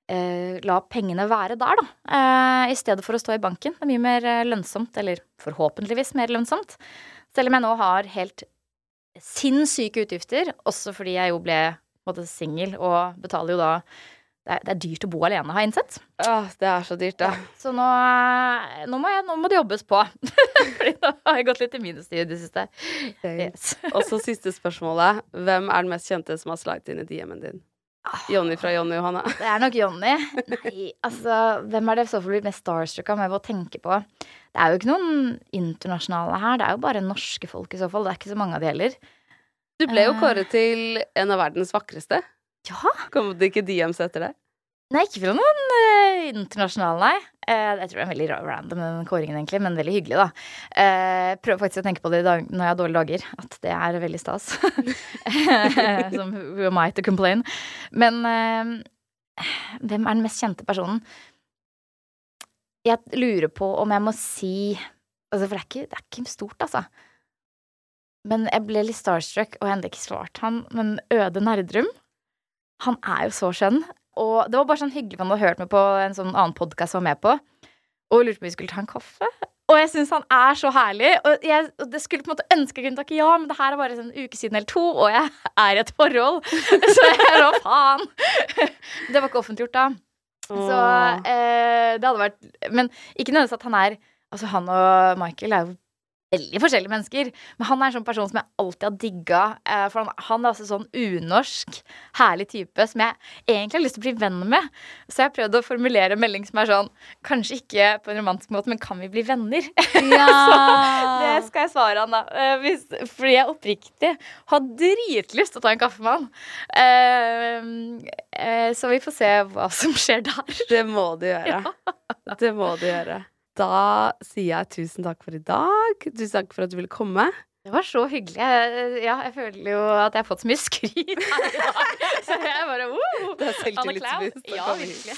la pengene være der, da. I stedet for å stå i banken. Det er mye mer lønnsomt, eller forhåpentligvis mer lønnsomt. Selv om jeg nå har helt sinnssyke utgifter, også fordi jeg jo ble singel og betaler jo da det er, det er, dyrt å bo alene, har jeg innsett.
Åh, det er så dyrt, da. Ja.
Så nå, nå, må jeg, nå, må det jobbes på. Fordi nå har jeg gått litt i minus i det siste.
Yes. Og så siste spørsmålet. Hvem er den mest kjente som har slidet inn i DM-en din? Ah. Jonny fra Jonny Johanne.
Det er nok Jonny. Nei, altså, hvem er det så fall blir mest starstruck av med å tenke på? Det er jo ikke noen internasjonale her. Det er jo bare norske folk i så fall. Det er ikke så mange av de heller.
Du ble jo eh. kåret til en av verdens vakreste.
Ja.
Kom det ikke DMs etter det?
Nei, ikke fra noen uh, internasjonale, nei. Uh, jeg tror det er veldig random, den kåringen, egentlig, men veldig hyggelig, da. Uh, prøver faktisk å tenke på det dag, når jeg har dårlige dager, at det er veldig stas. Som who am I to complain? Men hvem er den mest kjente personen? Jeg lurer på om jeg må si Altså, for det er ikke, det er ikke stort, altså. Men jeg ble litt starstruck, og har ikke svart han. Men Øde Nerdrum, han er jo så skjønn. Og det var bare sånn hyggelig man hadde hørt meg på en sånn annen podkast jeg var med på, og lurte på om vi skulle ta en kaffe. Og jeg syns han er så herlig. Og jeg og det skulle på en måte ønske jeg kunne takke ja, men det her er bare en uke siden eller to, og jeg er i et forhold. Så jeg hva faen. Det var ikke offentliggjort da. Så eh, det hadde vært Men ikke nødvendigvis at han er Altså, han og Michael er jo veldig forskjellige mennesker. Men han er en sånn person som jeg alltid har digga. Eh, for han, han, er altså sånn unorsk, herlig type som jeg egentlig har lyst til å bli venn med. Så jeg har prøvd å formulere en melding som er sånn Kanskje ikke på en romantisk måte, men kan vi bli venner? Ja. så det skal jeg svare han, da. Eh, hvis, fordi jeg oppriktig har dritlyst til å ta en kaffe med han. Uh, så vi får se hva som skjer der.
Det må du gjøre. Ja. Det må du gjøre. Da sier jeg tusen takk for i dag. Tusen takk for at du ville komme.
Det var så hyggelig. Jeg, ja, jeg føler jo at jeg har fått så mye skryt her i dag. Så jeg bare uh,
Det er selvtillitsboost.
Ja, virkelig.